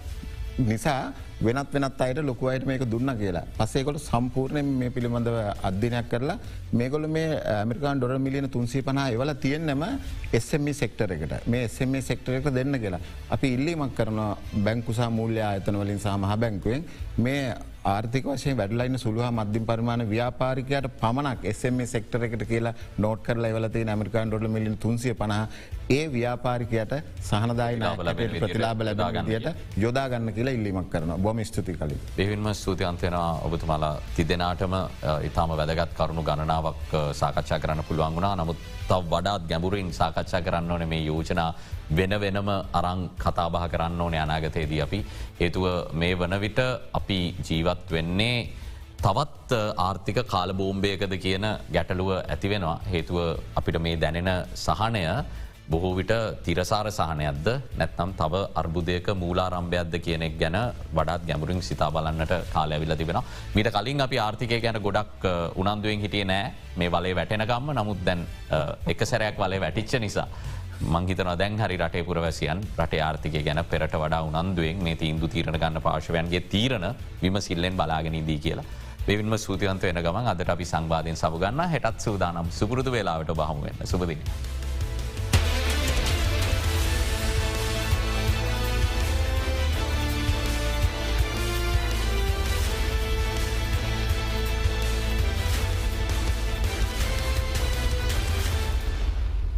නිසා වෙනත් වෙනත් අයට ලොකුවයට මේක දුන්න කියලා. පසේකොට සම්පූර්ණය මේ පිළිබඳව අධ්‍යනයක් කරලා මේගොල මේ ඇමරිකාන් ඩොර මිලියන තුන්සී පනා එවල තියෙන්න්නම එස්සම සෙක්ටර එකට. මේ එස්සම සෙක්ටර එක දෙන්න කියලා. අපි ඉල්ලීමක් කරන බැංකුසා මූල්‍ය අතන වලින් සහ මහ බැංකුවෙන් මේ ආර්ථික වශයෙන් වැඩලයින්න සුළුහ මධ්‍යම පරිමාණ ව්‍යාපාරිකයට පමණක් එසම සෙක්ටර එකට කියලා නෝට් කරලා එවලති ඇමරිකාන් ඩොල මිලින් තුන්සිය පහ ඒ ව්‍යාපාරිකයට සහනදායි ප්‍රතිලාබ ලැබාගදියට යොදාගන්න කියලා ඉල්ලිමක් කරන බොම ස්තුති කලින්. දෙවින්ම ස්තුතියන්තයෙන ඔබතුමාලා තිදෙනටම ඉතාම වැදගත් කරුණු ගණනාවක් සාකච්ඡා කරන්න පුළුවන් වුණා නමුත් තව වඩාත් ගැඹුරින් සාකච්ඡා කරන්න ඕන මේ යෝජනා වෙන වෙනම අරං කතාබහ කරන්න ඕන අනාගතයේදී අපි. හේතුව මේ වන විට අපි ජීවත් වෙන්නේ තවත් ආර්ථික කාලබෝම්භයකද කියන ගැටලුව ඇතිවෙනවා. හේතුව අපිට මේ දැනෙන සහනය බොහෝ විට තිරසාර සහනයක්ද නැත්නම් තව අර්බුදයක මූලාරම්භයක්ද කියනෙක් ගැන වඩත් ගැමුරින් සිතා බලන්නට කාලය විල තිබෙන. මීට කලින් අපි ආර්ථිකය ගැන ගොඩක් උනන්දුවෙන් හිටිය නෑ මේ වලේ වැටෙනගම්ම නමුත් දැන් එක සැරයක් වලේ වැටිච්ච නිසා. මංහිතන දැන් හරි රටේ පුරවැසියන් රට ආර්ථිකය ගැන පෙරට වඩා උනන්දුවෙන් මේ ඉන්දු තීරණ ගන්න පාශවයන්ගේ තීරණ විමසිල්ලෙන් බලාගෙනදී කියලා. විවින්ම සූතියන්ත වෙන ගමන් අදට අපි සංවාධයෙන් සබගන්න හෙටත් සූදානම් සුපුරුදු වෙලාවට බහමුවෙන්න සුපදින.